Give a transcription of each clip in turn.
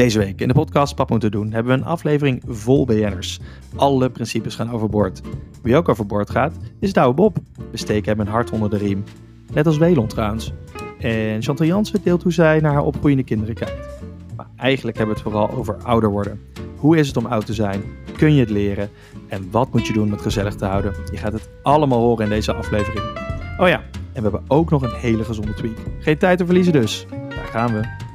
Deze week in de podcast Pap moeten doen hebben we een aflevering vol BN'ers. Alle principes gaan overboord. Wie ook overboord gaat is Douwe Bob. We steken hem een hart onder de riem. Net als Welon trouwens. En Chantal Jansen deelt hoe zij naar haar opgroeiende kinderen kijkt. Maar eigenlijk hebben we het vooral over ouder worden. Hoe is het om oud te zijn? Kun je het leren? En wat moet je doen om het gezellig te houden? Je gaat het allemaal horen in deze aflevering. Oh ja, en we hebben ook nog een hele gezonde tweak. Geen tijd te verliezen dus. Daar gaan we.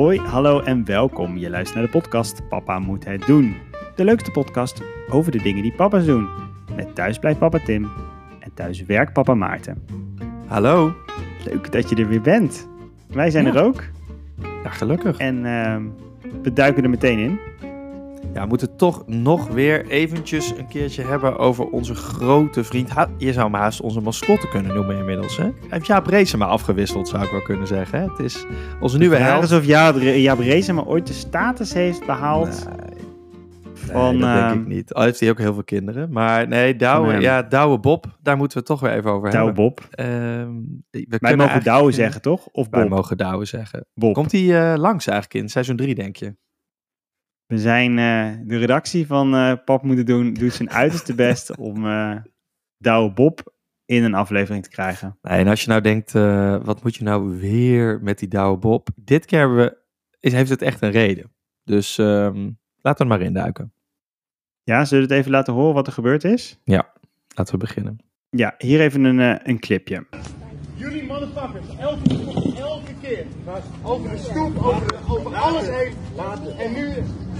Hoi, hallo en welkom. Je luistert naar de podcast Papa moet het doen. De leukste podcast over de dingen die papa's doen. Met thuis blijft papa Tim en thuis werkt papa Maarten. Hallo. Leuk dat je er weer bent. Wij zijn Ja. er ook Ja, gelukkig. en ehm, we duiken er meteen in. Ja, we moeten toch nog weer eventjes een keertje hebben over onze grote vriend. Ha- Je zou hem haast onze mascotte kunnen noemen inmiddels. Hè? Hij heeft Jaap Reesema afgewisseld, zou ik wel kunnen zeggen. Hè? Het is onze nieuwe Het is held. alsof Jaap Jaap Reesema ooit de status heeft behaald. van, dat denk ehm, ik niet. Al heeft hij ook heel veel kinderen. Maar nee, Douwe, ja, Douwe Bob, daar moeten we het toch weer even over Douwe hebben. Bob. Ehm, we Wij mogen eigenlijk- Douwe zeggen, toch? Of Wij Bob? mogen Douwe zeggen. Bob. Komt hij eh, langs eigenlijk in seizoen 3, denk je? We zijn eh, de redactie van eh Pap moeten doen, doet zijn uiterste best om eh Douwe Bob in een aflevering te krijgen. Nee, en als je nou denkt, eh, wat moet je nou weer met die Douwe Bob? Dit keer hebben we, is, heeft het echt een reden. Dus ehm, laten we er maar induiken. Ja, zullen we het even laten horen wat er gebeurd is? Laten we beginnen. Ja, hier even een, eh, een clipje. Jullie motherfuckers, elke, elke keer. Over de stoep, over, over alles heen. En nu,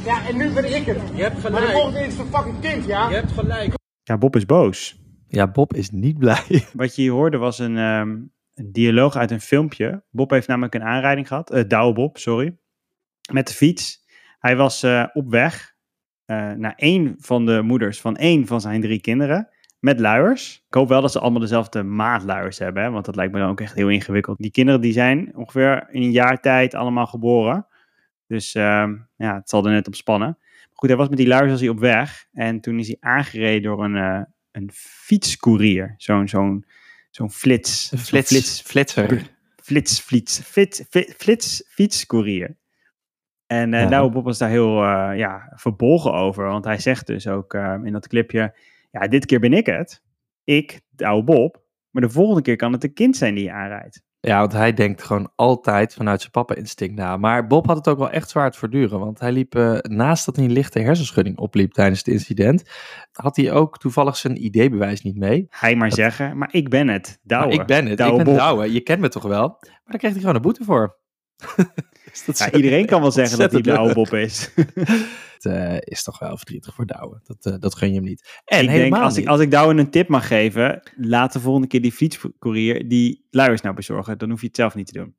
ja, en nu ben ik er. Je hebt Maar de gelijk. volgende is een fucking kind, ja? Je hebt gelijk. Ja, Bob is boos. Ja, Bob is niet blij. Wat je hier hoorde was een, ehm, een dialoog uit een filmpje. Bob heeft namelijk een aanrijding gehad. eh Douwe Bob, sorry. Met de fiets. Hij was eh, op weg eh, naar één van de moeders van één van zijn drie kinderen. Met luiers. Ik hoop wel dat ze allemaal dezelfde maat luiers hebben. Hè, want dat lijkt me dan ook echt heel ingewikkeld. Die kinderen die zijn ongeveer in een jaar tijd allemaal geboren. Dus ehm, ja, het zal er net op spannen. Maar goed, hij was met die luiers was hij op weg. En toen is hij aangereden door een, eh een fietscourier. Zo'n zo'n zo'n flits. Een flits, flits flitser. flits, flits, fit, flits, fietscourier. En Ja. Douwe Bob was daar heel eh, ja, verbolgen over. Want hij zegt dus ook eh, in dat clipje... Ja, dit keer ben ik het. Ik, Douwe Bob. Maar de volgende keer kan het een kind zijn die je aanrijdt. Ja, want hij denkt gewoon altijd vanuit zijn papa-instinct na. Maar Bob had het ook wel echt zwaar te verduren. Want hij liep, eh, naast dat hij een lichte hersenschudding opliep tijdens het incident, had hij ook toevallig zijn ID-bewijs niet mee. Hij maar zeggen, maar ik ben het. Douwe. Maar ik ben het, Douwe ik ben Bob. Douwe. Je kent me toch wel? Maar daar kreeg hij gewoon een boete voor. Dus dat Ja, iedereen kan wel zeggen dat hij ontzettend Douwe Bob is. Het eh, is toch wel verdrietig voor Douwe. Dat, eh, dat gun je hem niet. En ik denk, helemaal als ik, niet. als ik Douwe een tip mag geven... laat de volgende keer die fietscourier die luiers nou bezorgen. Dan hoef je het zelf niet te doen.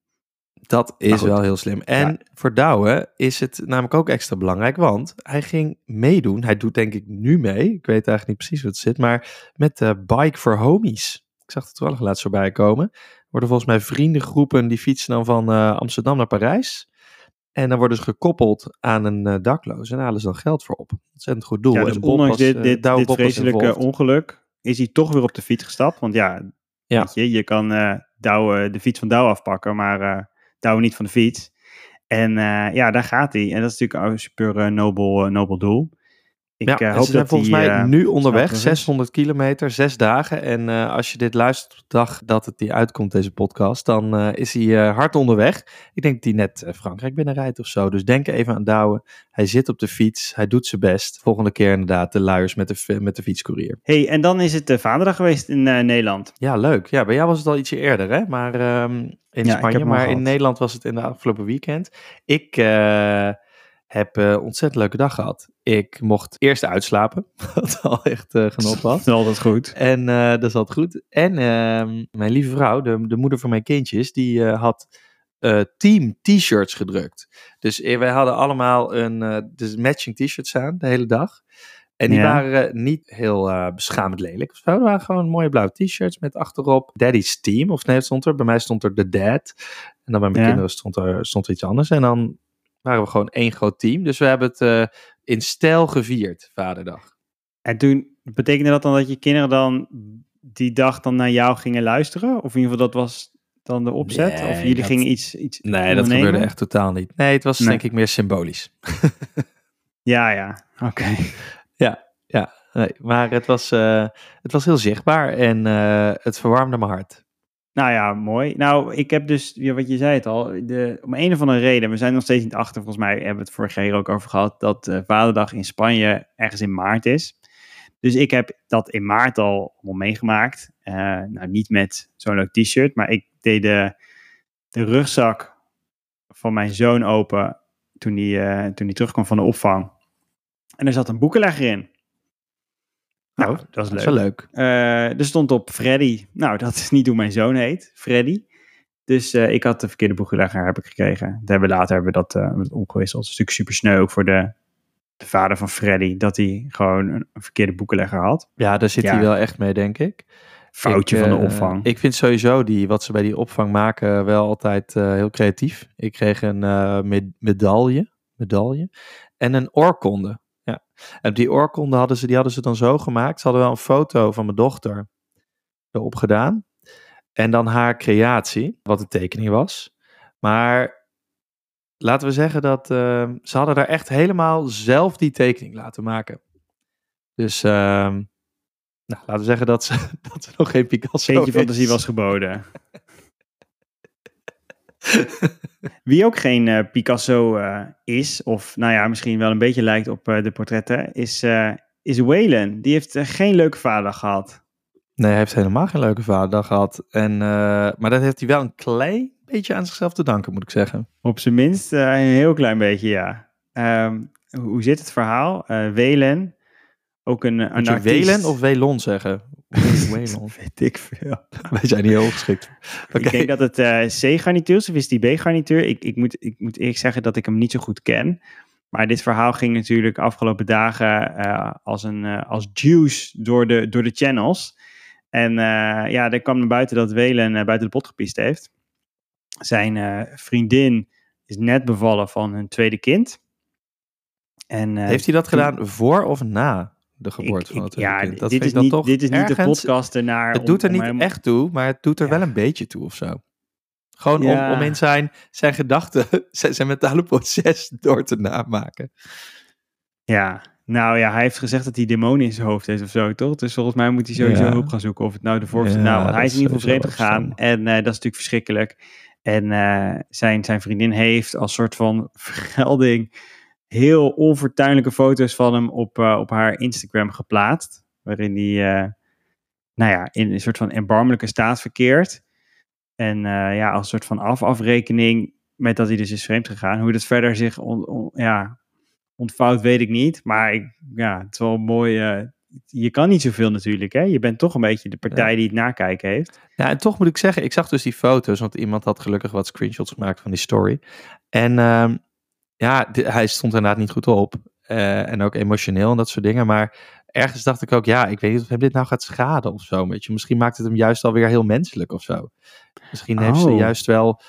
Dat is wel heel slim. En Ja. voor Douwe is het namelijk ook extra belangrijk, want hij ging meedoen. Hij doet denk ik nu mee. Ik weet eigenlijk niet precies hoe het zit, maar met de Bike for Homies. Ik zag het toevallig laatst voorbij komen. Er worden volgens mij vriendengroepen die fietsen dan van eh, Amsterdam naar Parijs. En dan worden ze gekoppeld aan een eh, dakloos en halen ze dan geld voor op. Ontzettend goed doel. Ja, dus En ondanks was, dit, eh, dit, dit vreselijke ongeluk is hij toch weer op de fiets gestapt. Want ja, Ja. Weet je, je kan eh Douwe, de fiets van Douwe afpakken, maar eh Douwe niet van de fiets. En eh, ja, daar gaat hij. En dat is natuurlijk een super nobel, nobel doel. Ik ja, eh, hoop ze zijn dat volgens mij eh, nu onderweg, snel terug is. 600 kilometer, zes dagen. En eh, als je dit luistert op de dag dat het die uitkomt, deze podcast, dan is hij hard onderweg. Ik denk dat hij net Frankrijk binnenrijdt of zo. Dus denk even aan Douwe. Hij zit op de fiets, hij doet zijn best. Volgende keer inderdaad de luiers met de, met de fietscourier. hey, en dan is het uh, vaderdag geweest in Nederland. Ja, leuk. Ja, bij jou was het al ietsje eerder, hè? Maar ehm, in Spanje. Maar in. Nederland was het in de afgelopen weekend. Ik heb eh ontzettend leuke dag gehad. Ik mocht eerst uitslapen, wat al echt eh, genot was. Dat is altijd goed. En eh, dat is altijd goed. En ehm, mijn lieve vrouw, de, de moeder van mijn kindjes, die eh, had team t-shirts gedrukt. Dus wij hadden allemaal een dus matching t-shirts aan de hele dag. En die Ja. waren niet heel beschamend lelijk. Er waren gewoon mooie blauwe t-shirts met achterop Daddy's Team. Of nee, stond er. Bij mij stond er The Dad. En dan bij mijn Ja. kinderen stond er, stond er iets anders. En dan waren we gewoon één groot team. Dus we hebben het in stijl gevierd, Vaderdag. En toen betekende dat dan dat je kinderen dan die dag dan naar jou gingen luisteren? Of in ieder geval dat was dan de opzet? Nee, of jullie dat- gingen iets, iets Nee, dat gebeurde echt totaal niet. Nee, het was Nee. denk ik meer symbolisch. Ja, ja. Oké. Ja, nee, maar het was, eh, het was heel zichtbaar en eh, het verwarmde mijn hart. Nou ja, mooi. Nou, ik heb dus, wat je zei het al, de, om een of andere reden, we zijn nog steeds niet achter, volgens mij hebben we het vorige keer ook over gehad, dat eh, Vaderdag in Spanje ergens in maart is. Dus ik heb dat in maart al meegemaakt. Eh, nou, niet met zo'n leuk t-shirt, maar ik deed de, de rugzak van mijn zoon open toen hij, eh, toen hij terugkwam van de opvang. En er zat een boekenlegger in. Nou, dat was Dat is leuk. wel leuk. Eh, er stond op Freddy. Nou, dat is niet hoe mijn zoon heet, Freddy. Dus eh, ik had de verkeerde boekenlegger heb ik gekregen. Dat hebben we later hebben we dat, we dat omgewisseld. Is natuurlijk super sneu ook voor de, de vader van Freddy, dat hij gewoon een, een verkeerde boekenlegger had. Ja, daar zit Ja. hij wel echt mee, denk ik. Foutje Ik, van de opvang. Ik vind sowieso die, wat ze bij die opvang maken wel altijd heel creatief. Ik kreeg een med- medaille, medaille en een oorkonde. En die oorkonde hadden ze, die hadden ze dan zo gemaakt. Ze hadden wel een foto van mijn dochter erop gedaan. En dan haar creatie, wat de tekening was. Maar laten we zeggen dat eh, ze hadden daar echt helemaal zelf die tekening laten maken. Dus ehm, nou, laten we zeggen dat ze, dat ze nog geen Picasso Beetje fantasie was geboden. Wie ook geen eh, Picasso eh, is, of nou ja, misschien wel een beetje lijkt op eh, de portretten, is, is Waylon. Die heeft geen leuke vader gehad. Nee, hij heeft helemaal geen leuke vaderdag gehad. En, maar dat heeft hij wel een klein beetje aan zichzelf te danken, moet ik zeggen. Op zijn minst een heel klein beetje, ja. Ehm, hoe zit het verhaal? Welen, ook een, een Moet je artiest. Welen of Welon zeggen? Welon. Weet ik veel. Wij zijn niet heel geschikt. Ik denk dat het eh, C-garnituur is, of is die B-garnituur? Ik, ik, moet, ik moet eerlijk zeggen dat ik hem niet zo goed ken. Maar dit verhaal ging natuurlijk afgelopen dagen eh, als, een, eh, als juice door de, door de channels. En ja, er kwam naar buiten dat Welen buiten de pot gepiest heeft. Zijn vriendin is net bevallen van hun tweede kind. En, Heeft hij dat gedaan voor of na de ik- geboorte van ik- het tweede Ja, kind? Dat dit is, niet, toch dit is niet de podcast ernaar. Het om- doet er niet echt toe, maar het doet er Ja. wel een beetje toe of zo. Gewoon Ja. om, om in zijn, zijn gedachten, zijn, zijn mentale proces door te namaken. Ja, nou ja, hij heeft gezegd dat hij demonen in zijn hoofd heeft of zo, toch? Dus volgens mij moet hij sowieso hulp gaan zoeken of het nou de. Ja, nou, hij is in ieder geval vreemd gegaan en eh, dat is natuurlijk verschrikkelijk. En eh, zijn, zijn vriendin heeft als soort van vergelding heel onfortuinlijke foto's van hem op, eh, op haar Instagram geplaatst. Waarin hij, eh, nou ja, in een soort van erbarmelijke staat verkeert. En eh, ja, als soort van af afrekening met dat hij dus is vreemd gegaan. Hoe dat verder zich on- on- ja, ontvouwt, weet ik niet. Maar ik, ja, het is wel mooi. je kan niet zoveel natuurlijk, hè? Je bent toch een beetje de partij die het nakijken heeft. Ja, en toch moet ik zeggen, ik zag dus die foto's, want iemand had gelukkig wat screenshots gemaakt van die story. En ehm, ja, hij stond inderdaad niet goed op. Eh, en ook emotioneel en dat soort dingen. Maar ergens dacht ik ook, ja, ik weet niet of hem dit nou gaat schaden of zo. Weet je. Misschien maakt het hem juist alweer heel menselijk of zo. Misschien heeft ze Oh. juist wel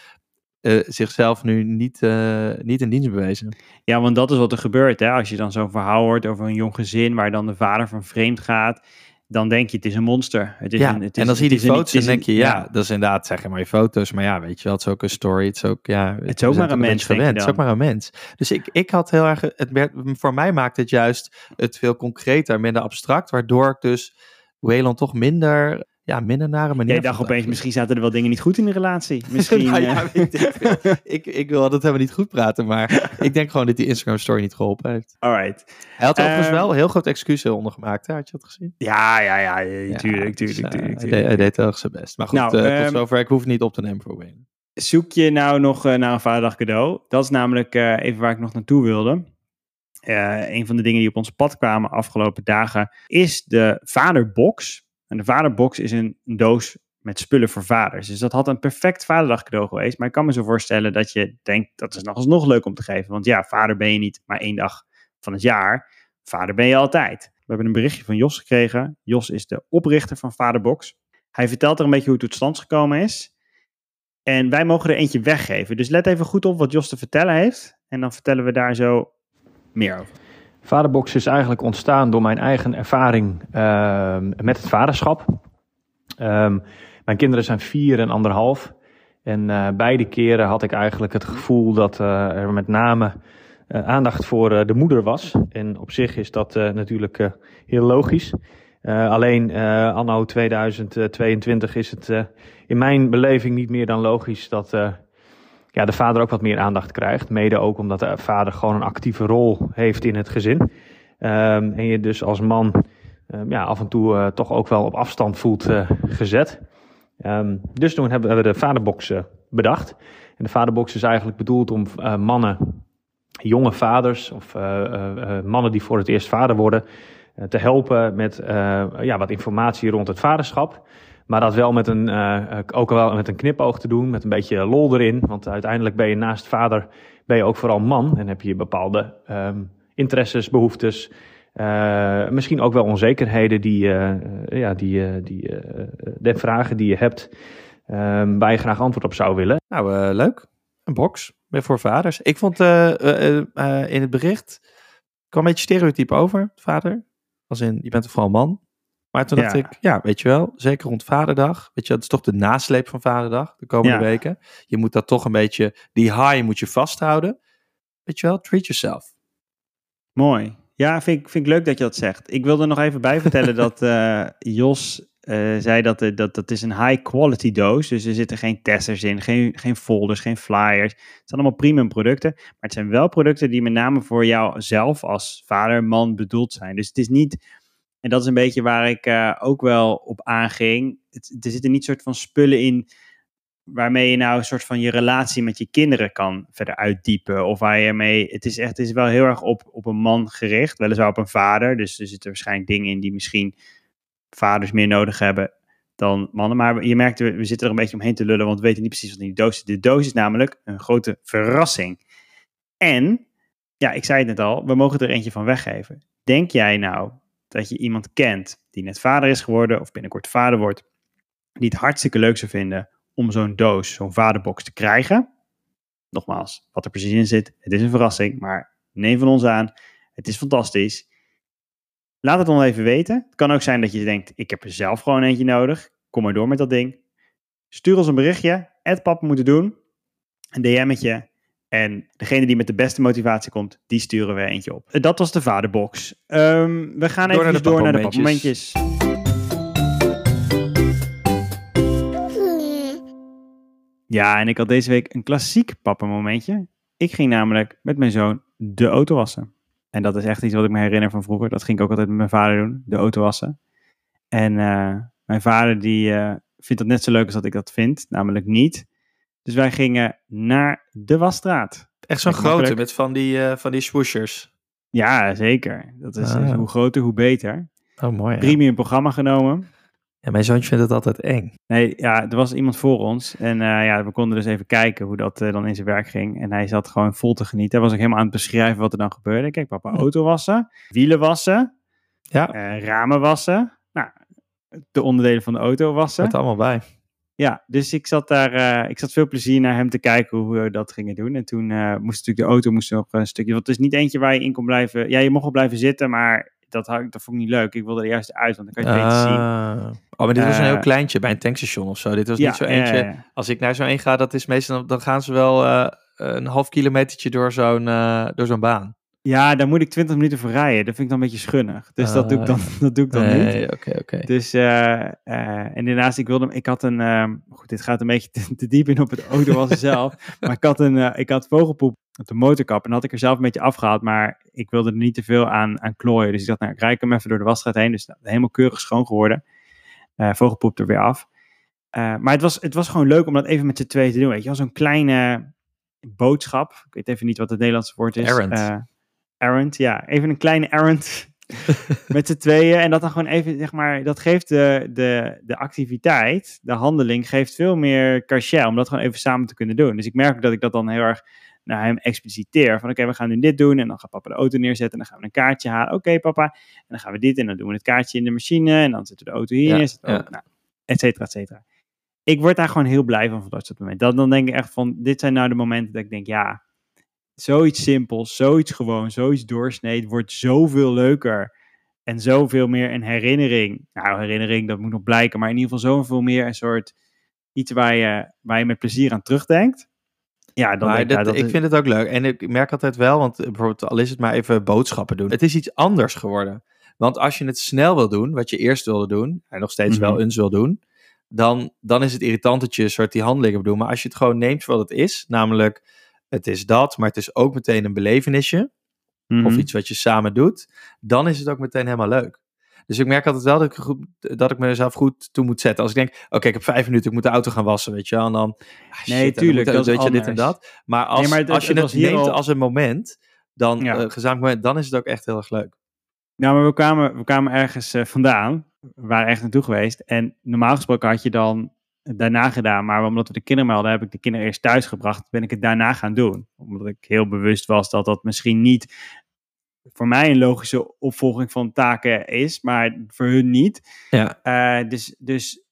eh, zichzelf nu niet, eh, niet in dienst bewezen. Ja, want dat is wat er gebeurt, hè? Als je dan zo'n verhaal hoort over een jong gezin waar dan de vader van vreemd gaat, dan denk je het is een monster. Het is ja, een, het is, en dan zie je die foto's en denk je, ja, dat is inderdaad, zeg maar je foto's. Maar ja, weet je wel, het is ook een story. Het is ook, ja, Het is ook maar een mens, gewend. Het is ook maar een mens. Dus ik, ik had heel erg, het werd, voor mij maakt het juist het veel concreter, minder abstract, waardoor ik dus Waylon toch minder, ja, minder nare manier Jij dacht opeens, misschien zaten er wel dingen niet goed in de relatie. Misschien. Nou ja, eh, ik ik, ik wil dat helemaal niet goed praten, maar ik denk gewoon dat die Instagram story niet geholpen heeft. Alright. Hij had overigens Ehm, wel een heel groot excuus eronder gemaakt, hè? had je dat gezien? Ja, ja, ja, ja, Ja, tuurlijk, dus, tuurlijk, eh, tuurlijk, hij, tuurlijk. deed, hij deed zijn best. Maar goed, Nou, eh, ehm, tot zover. Ik hoef niet op te nemen voor. Zoek je nou nog naar een vaderdag cadeau? Dat is namelijk even waar ik nog naartoe wilde. Een van de dingen die op ons pad kwamen afgelopen dagen is de vaderbox. En de vaderbox is een doos met spullen voor vaders. Dus dat had een perfect vaderdag cadeau geweest. Maar ik kan me zo voorstellen dat je denkt, dat is nog alsnog leuk om te geven. Want ja, vader ben je niet maar één dag van het jaar. Vader ben je altijd. We hebben een berichtje van Jos gekregen. Jos is de oprichter van Vaderbox. Hij vertelt er een beetje hoe het tot stand gekomen is. En wij mogen er eentje weggeven. Dus let even goed op wat Jos te vertellen heeft. En dan vertellen we daar zo meer over. Vaderbox is eigenlijk ontstaan door mijn eigen ervaring ehm, met het vaderschap. Ehm, mijn kinderen zijn vier en anderhalf. En uh, beide keren had ik eigenlijk het gevoel dat uh, er met name uh, aandacht voor de moeder was. En op zich is dat natuurlijk heel logisch. alleen anno 2022 is het in mijn beleving niet meer dan logisch dat ja, de vader ook wat meer aandacht krijgt. Mede ook omdat de vader gewoon een actieve rol heeft in het gezin. Um, en je dus als man um, ja, af en toe toch ook wel op afstand voelt gezet. Um, dus toen hebben we de vaderbox uh, bedacht. En de vaderbox is eigenlijk bedoeld om mannen, jonge vaders of mannen die voor het eerst vader worden, te helpen met ja, wat informatie rond het vaderschap. Maar dat wel met een, ook wel met een knipoog te doen, met een beetje lol erin. Want uiteindelijk ben je naast vader ben je ook vooral man en heb je bepaalde um, interesses, behoeftes, uh, misschien ook wel onzekerheden die, uh, ja, die, die de vragen die je hebt, uh, waar je graag antwoord op zou willen. Nou, leuk. Een box voor vaders. Ik vond in het bericht, kwam een beetje stereotype over, vader. Als in, je bent vooral man. Maar toen dacht ik, ja, weet je wel, zeker rond Vaderdag. Weet je, dat is toch de nasleep van Vaderdag de komende ja. weken. Je moet dat toch een beetje, die high moet je vasthouden. Weet je wel, treat yourself. Mooi. Ja, vind ik, vind ik leuk dat je dat zegt. Ik wilde nog even bij vertellen dat uh, Jos uh, zei dat, uh, dat dat is een high quality doos. Dus er zitten geen testers in, geen, geen folders, geen flyers. Het zijn allemaal premium producten. Maar het zijn wel producten die met name voor jou zelf als vader, man bedoeld zijn. Dus het is niet, en dat is een beetje waar ik ook wel op aanging. Er zitten niet soort van spullen in waarmee je nou een soort van je relatie met je kinderen kan verder uitdiepen. Of waar je mee. Het is echt, het is wel heel erg op, op een man gericht, weliswaar op een vader. Dus er zitten waarschijnlijk dingen in die misschien vaders meer nodig hebben dan mannen. Maar je merkt, we, we zitten er een beetje omheen te lullen, want we weten niet precies wat in die doos zit. De doos is namelijk een grote verrassing. En, ja, ik zei het net al, we mogen er eentje van weggeven. Denk jij nou dat je iemand kent die net vader is geworden of binnenkort vader wordt, die het hartstikke leuk zou vinden om zo'n doos, zo'n vaderbox te krijgen. Nogmaals, wat er precies in zit, het is een verrassing, maar neem van ons aan, het is fantastisch. Laat het dan even weten. Het kan ook zijn dat je denkt, ik heb er zelf gewoon eentje nodig. Kom maar door met dat ding. Stuur ons een berichtje, het papa moeten doen, een DM'tje. En degene die met de beste motivatie komt, die sturen we eentje op. Dat was de vaderbox. Um, we gaan even door naar de, door naar de papmomentjes. Ja, en ik had deze week een klassiek pappenmomentje. Ik ging namelijk met mijn zoon de auto wassen. En dat is echt iets wat ik me herinner van vroeger. Dat ging ik ook altijd met mijn vader doen, de auto wassen. En uh, mijn vader die uh, vindt dat net zo leuk als dat ik dat vind, namelijk niet. Dus wij gingen naar de wasstraat. Echt zo'n grote, met van die, uh, van die swooshers. Ja, zeker. Dat is, ah. hoe groter, hoe beter. Oh, mooi. Premium programma genomen. Ja, mijn zoontje vindt het altijd eng. Nee, ja, er was iemand voor ons. En uh, ja, we konden dus even kijken hoe dat uh, dan in zijn werk ging. En hij zat gewoon vol te genieten. Hij was ook helemaal aan het beschrijven wat er dan gebeurde. Kijk, papa, auto wassen, wielen wassen, ja. Uh, ramen wassen. Nou, de onderdelen van de auto wassen. Het allemaal bij. Ja, dus ik zat daar, ik zat veel plezier naar hem te kijken hoe we dat gingen doen. En toen moest natuurlijk de auto moest nog een stukje, want het is niet eentje waar je in kon blijven. Ja, je mocht wel blijven zitten, maar dat, dat vond ik niet leuk. Ik wilde er juist uit, want dan kan je het beter zien. Ah. Oh, maar dit was een heel kleintje bij een tankstation of zo. Dit was ja, niet zo eentje. Als ik naar zo een ga, dat is meestal, dan gaan ze wel uh, een half kilometertje door zo'n uh, door zoon baan. Ja, daar moet ik 20 minuten voor rijden. Dat vind ik dan een beetje schunnig. Dus dat doe ik dan, dat doe ik dan nee, niet. Oké, oké. Dus, uh, en daarnaast, ik wilde, ik had een, uh, goed, dit gaat een beetje te, te diep in op het auto was zelf. maar ik had een, uh, ik had vogelpoep op de motorkap en had ik er zelf een beetje afgehaald. Maar ik wilde er niet te veel aan, aan klooien. Dus ik dacht, nou, ik rijd hem even door de wasstraat heen. Dus helemaal keurig schoon geworden. vogelpoep er weer af. maar het was, het was gewoon leuk om dat even met z'n twee te doen. Weet je wel, zo'n kleine boodschap. Ik weet even niet wat het Nederlandse woord is. Errand errand, ja. Even een kleine errand met z'n tweeën. En dat dan gewoon even, zeg maar, dat geeft de, de, de activiteit, de handeling, geeft veel meer cachet om dat gewoon even samen te kunnen doen. Dus ik merk dat ik dat dan heel erg naar hem expliciteer. Van oké, we gaan nu dit doen. En dan gaat papa de auto neerzetten. En dan gaan we een kaartje halen. Oké, papa. En dan gaan we dit. En dan doen we het kaartje in de machine. En dan zetten we de auto hier. Ja, ja. Nou, et cetera, et cetera. Ik word daar gewoon heel blij van, van dat soort momenten. Dan, dan denk ik echt van, dit zijn nou de momenten dat ik denk, ja, zoiets simpels, zoiets gewoon, zoiets doorsneed wordt zoveel leuker En zoveel meer een herinnering. Nou, herinnering, dat moet nog blijken. Maar in ieder geval zoveel meer een soort iets waar je, waar je met plezier aan terugdenkt. Ja, dan Maar dat, ja, dat ik is- vind het ook leuk. En ik merk altijd wel, want bijvoorbeeld al is het maar even boodschappen doen. Het is iets anders geworden. Want als je het snel wil doen, wat je eerst wilde doen, en nog steeds wel Mhm. eens wil doen, dan, dan is het irritant dat je een soort die handelingen doen. Maar als je het gewoon neemt voor wat het is, namelijk het is dat, maar het is ook meteen een belevenisje, Mhm. of iets wat je samen doet, dan is het ook meteen helemaal leuk. Dus ik merk altijd wel dat ik, goed, dat ik mezelf goed toe moet zetten. Als ik denk, oké, ik heb vijf minuten, ik moet de auto gaan wassen, weet je wel. En dan, ah, Nee, shit, en dan tuurlijk, moet- dat weet je, dit en dat. Maar als, Nee, maar het- als je het neemt al- als een moment, dan, Ja. eh, gezamenlijk moment, dan is het ook echt heel erg leuk. Nou, maar we kwamen, we kwamen ergens eh, vandaan. We waren echt naartoe geweest. En normaal gesproken had je dan daarna gedaan. Maar omdat we de kinderen hadden, heb ik de kinderen eerst thuis gebracht. Ben ik het daarna gaan doen. Omdat ik heel bewust was dat dat misschien niet voor mij een logische opvolging van taken is. Maar voor hun niet. Ja. Eh, dus, dus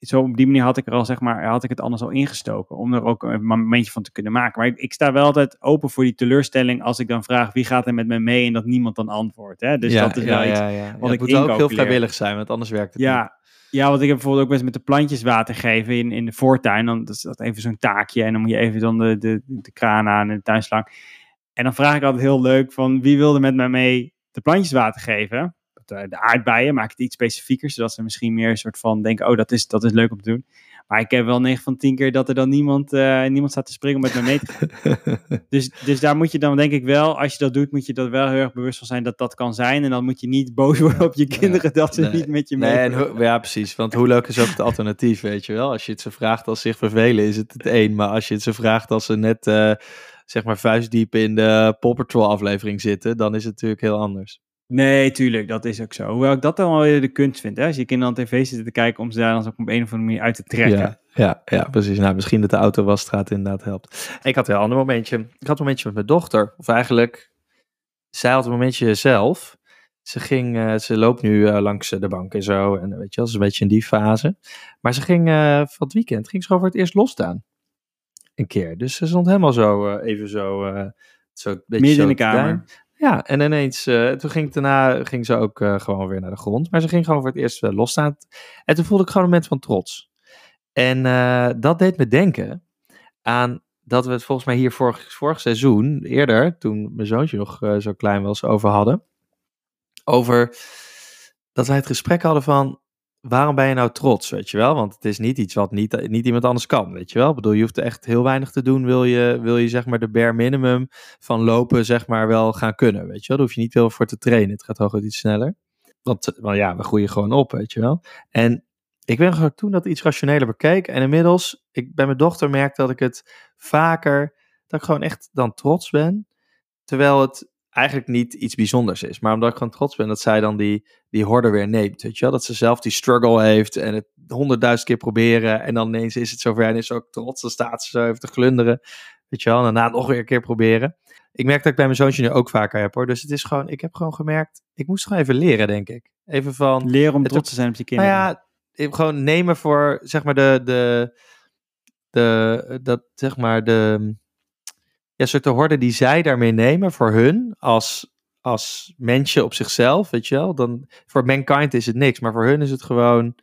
zo op die manier had ik er al, zeg maar, had ik het anders al ingestoken. Om er ook een momentje van te kunnen maken. Maar ik, ik sta wel altijd open voor die teleurstelling als ik dan vraag wie gaat er met me mee en dat niemand dan antwoordt. Hè? Dus ja, dat is ja, wel iets. ja, ja. wat Ja, ik moet wel ook heel vrijwillig zijn, want anders werkt het niet. Ja, want ik heb bijvoorbeeld ook best met de plantjes water geven in, in de voortuin. Dan is dat even zo'n taakje en dan moet je even dan de, de, de kraan aan en de tuinslang. En dan vraag ik altijd heel leuk van wie wilde met mij mee de plantjes water geven? De, de aardbeien maak het iets specifieker, zodat ze misschien meer een soort van denken, oh dat is, dat is leuk om te doen. Maar ik heb wel 9 van 10 keer dat er dan niemand, eh, niemand staat te springen om met me mee te gaan. Dus, dus daar moet je dan denk ik wel, als je dat doet, moet je er wel heel erg bewust van zijn dat dat kan zijn. En dan moet je niet boos worden op je kinderen dat ze nee. niet met je mee Nee, en ja, precies. Want hoe leuk is ook het alternatief, weet je wel? Als je het ze vraagt als ze zich vervelen, is het het één. Maar als je het ze vraagt als ze net, eh, zeg maar, vuistdiep in de Paw Patrol aflevering zitten, dan is het natuurlijk heel anders. Nee, tuurlijk, dat is ook zo. Hoewel ik dat dan wel weer de kunst vind. Hè? Als je kinderen aan tv zitten te kijken om ze daar dan ook op een of andere manier uit te trekken. Ja, ja, ja, precies. Nou, misschien dat de autowasstraat inderdaad helpt. Ik had wel een ander momentje. Ik had een momentje met mijn dochter. Of eigenlijk, zij had een momentje zelf. Ze ging, eh, ze loopt nu eh, langs de bank en zo. En weet je wel, ze is een beetje in die fase. Maar ze ging eh, van het weekend, ging ze gewoon voor het eerst losstaan. Een keer. Dus ze stond helemaal zo, even zo, zo een beetje Midden zo in de kamer. Ja, en ineens, eh, toen ging daarna, ging ze ook eh, gewoon weer naar de grond. Maar ze ging gewoon voor het eerst eh, losstaan. En toen voelde ik gewoon een moment van trots. En dat deed me denken aan dat we het volgens mij hier vorig, vorig seizoen, eerder, toen mijn zoontje nog zo klein was, over hadden. Over dat wij het gesprek hadden van, waarom ben je nou trots, weet je wel? Want het is niet iets wat niet, niet iemand anders kan, weet je wel? Ik bedoel, je hoeft echt heel weinig te doen, wil je, wil je zeg maar de bare minimum van lopen zeg maar wel gaan kunnen, weet je wel? Daar hoef je niet veel voor te trainen, het gaat hooguit iets sneller. Want, want ja, we groeien gewoon op, weet je wel? En ik ben gewoon toen dat iets rationeler bekeek. En inmiddels, ik bij mijn dochter merk dat ik het vaker, dat ik gewoon echt dan trots ben. Terwijl het eigenlijk niet iets bijzonders is. Maar omdat ik gewoon trots ben dat zij dan die, die horde weer neemt. Weet je wel? Dat ze zelf die struggle heeft en het honderdduizend keer proberen. En dan ineens is het zover en is ze ook trots. Dan staat ze zo even te glunderen. Weet je wel? En daarna nog weer een keer proberen. Ik merk dat ik bij mijn zoontje nu ook vaker heb hoor. Dus het is gewoon, ik heb gewoon gemerkt, ik moest gewoon even leren denk ik. Even van, Leren om trots te zijn op je kinderen. nou ja, ik- gewoon nemen voor, zeg maar, de, de, de, dat, zeg maar, de, ja, soort de horde die zij daarmee nemen voor hun, als, als mensje op zichzelf, weet je wel. Dan, voor mankind is het niks, maar voor hun is het gewoon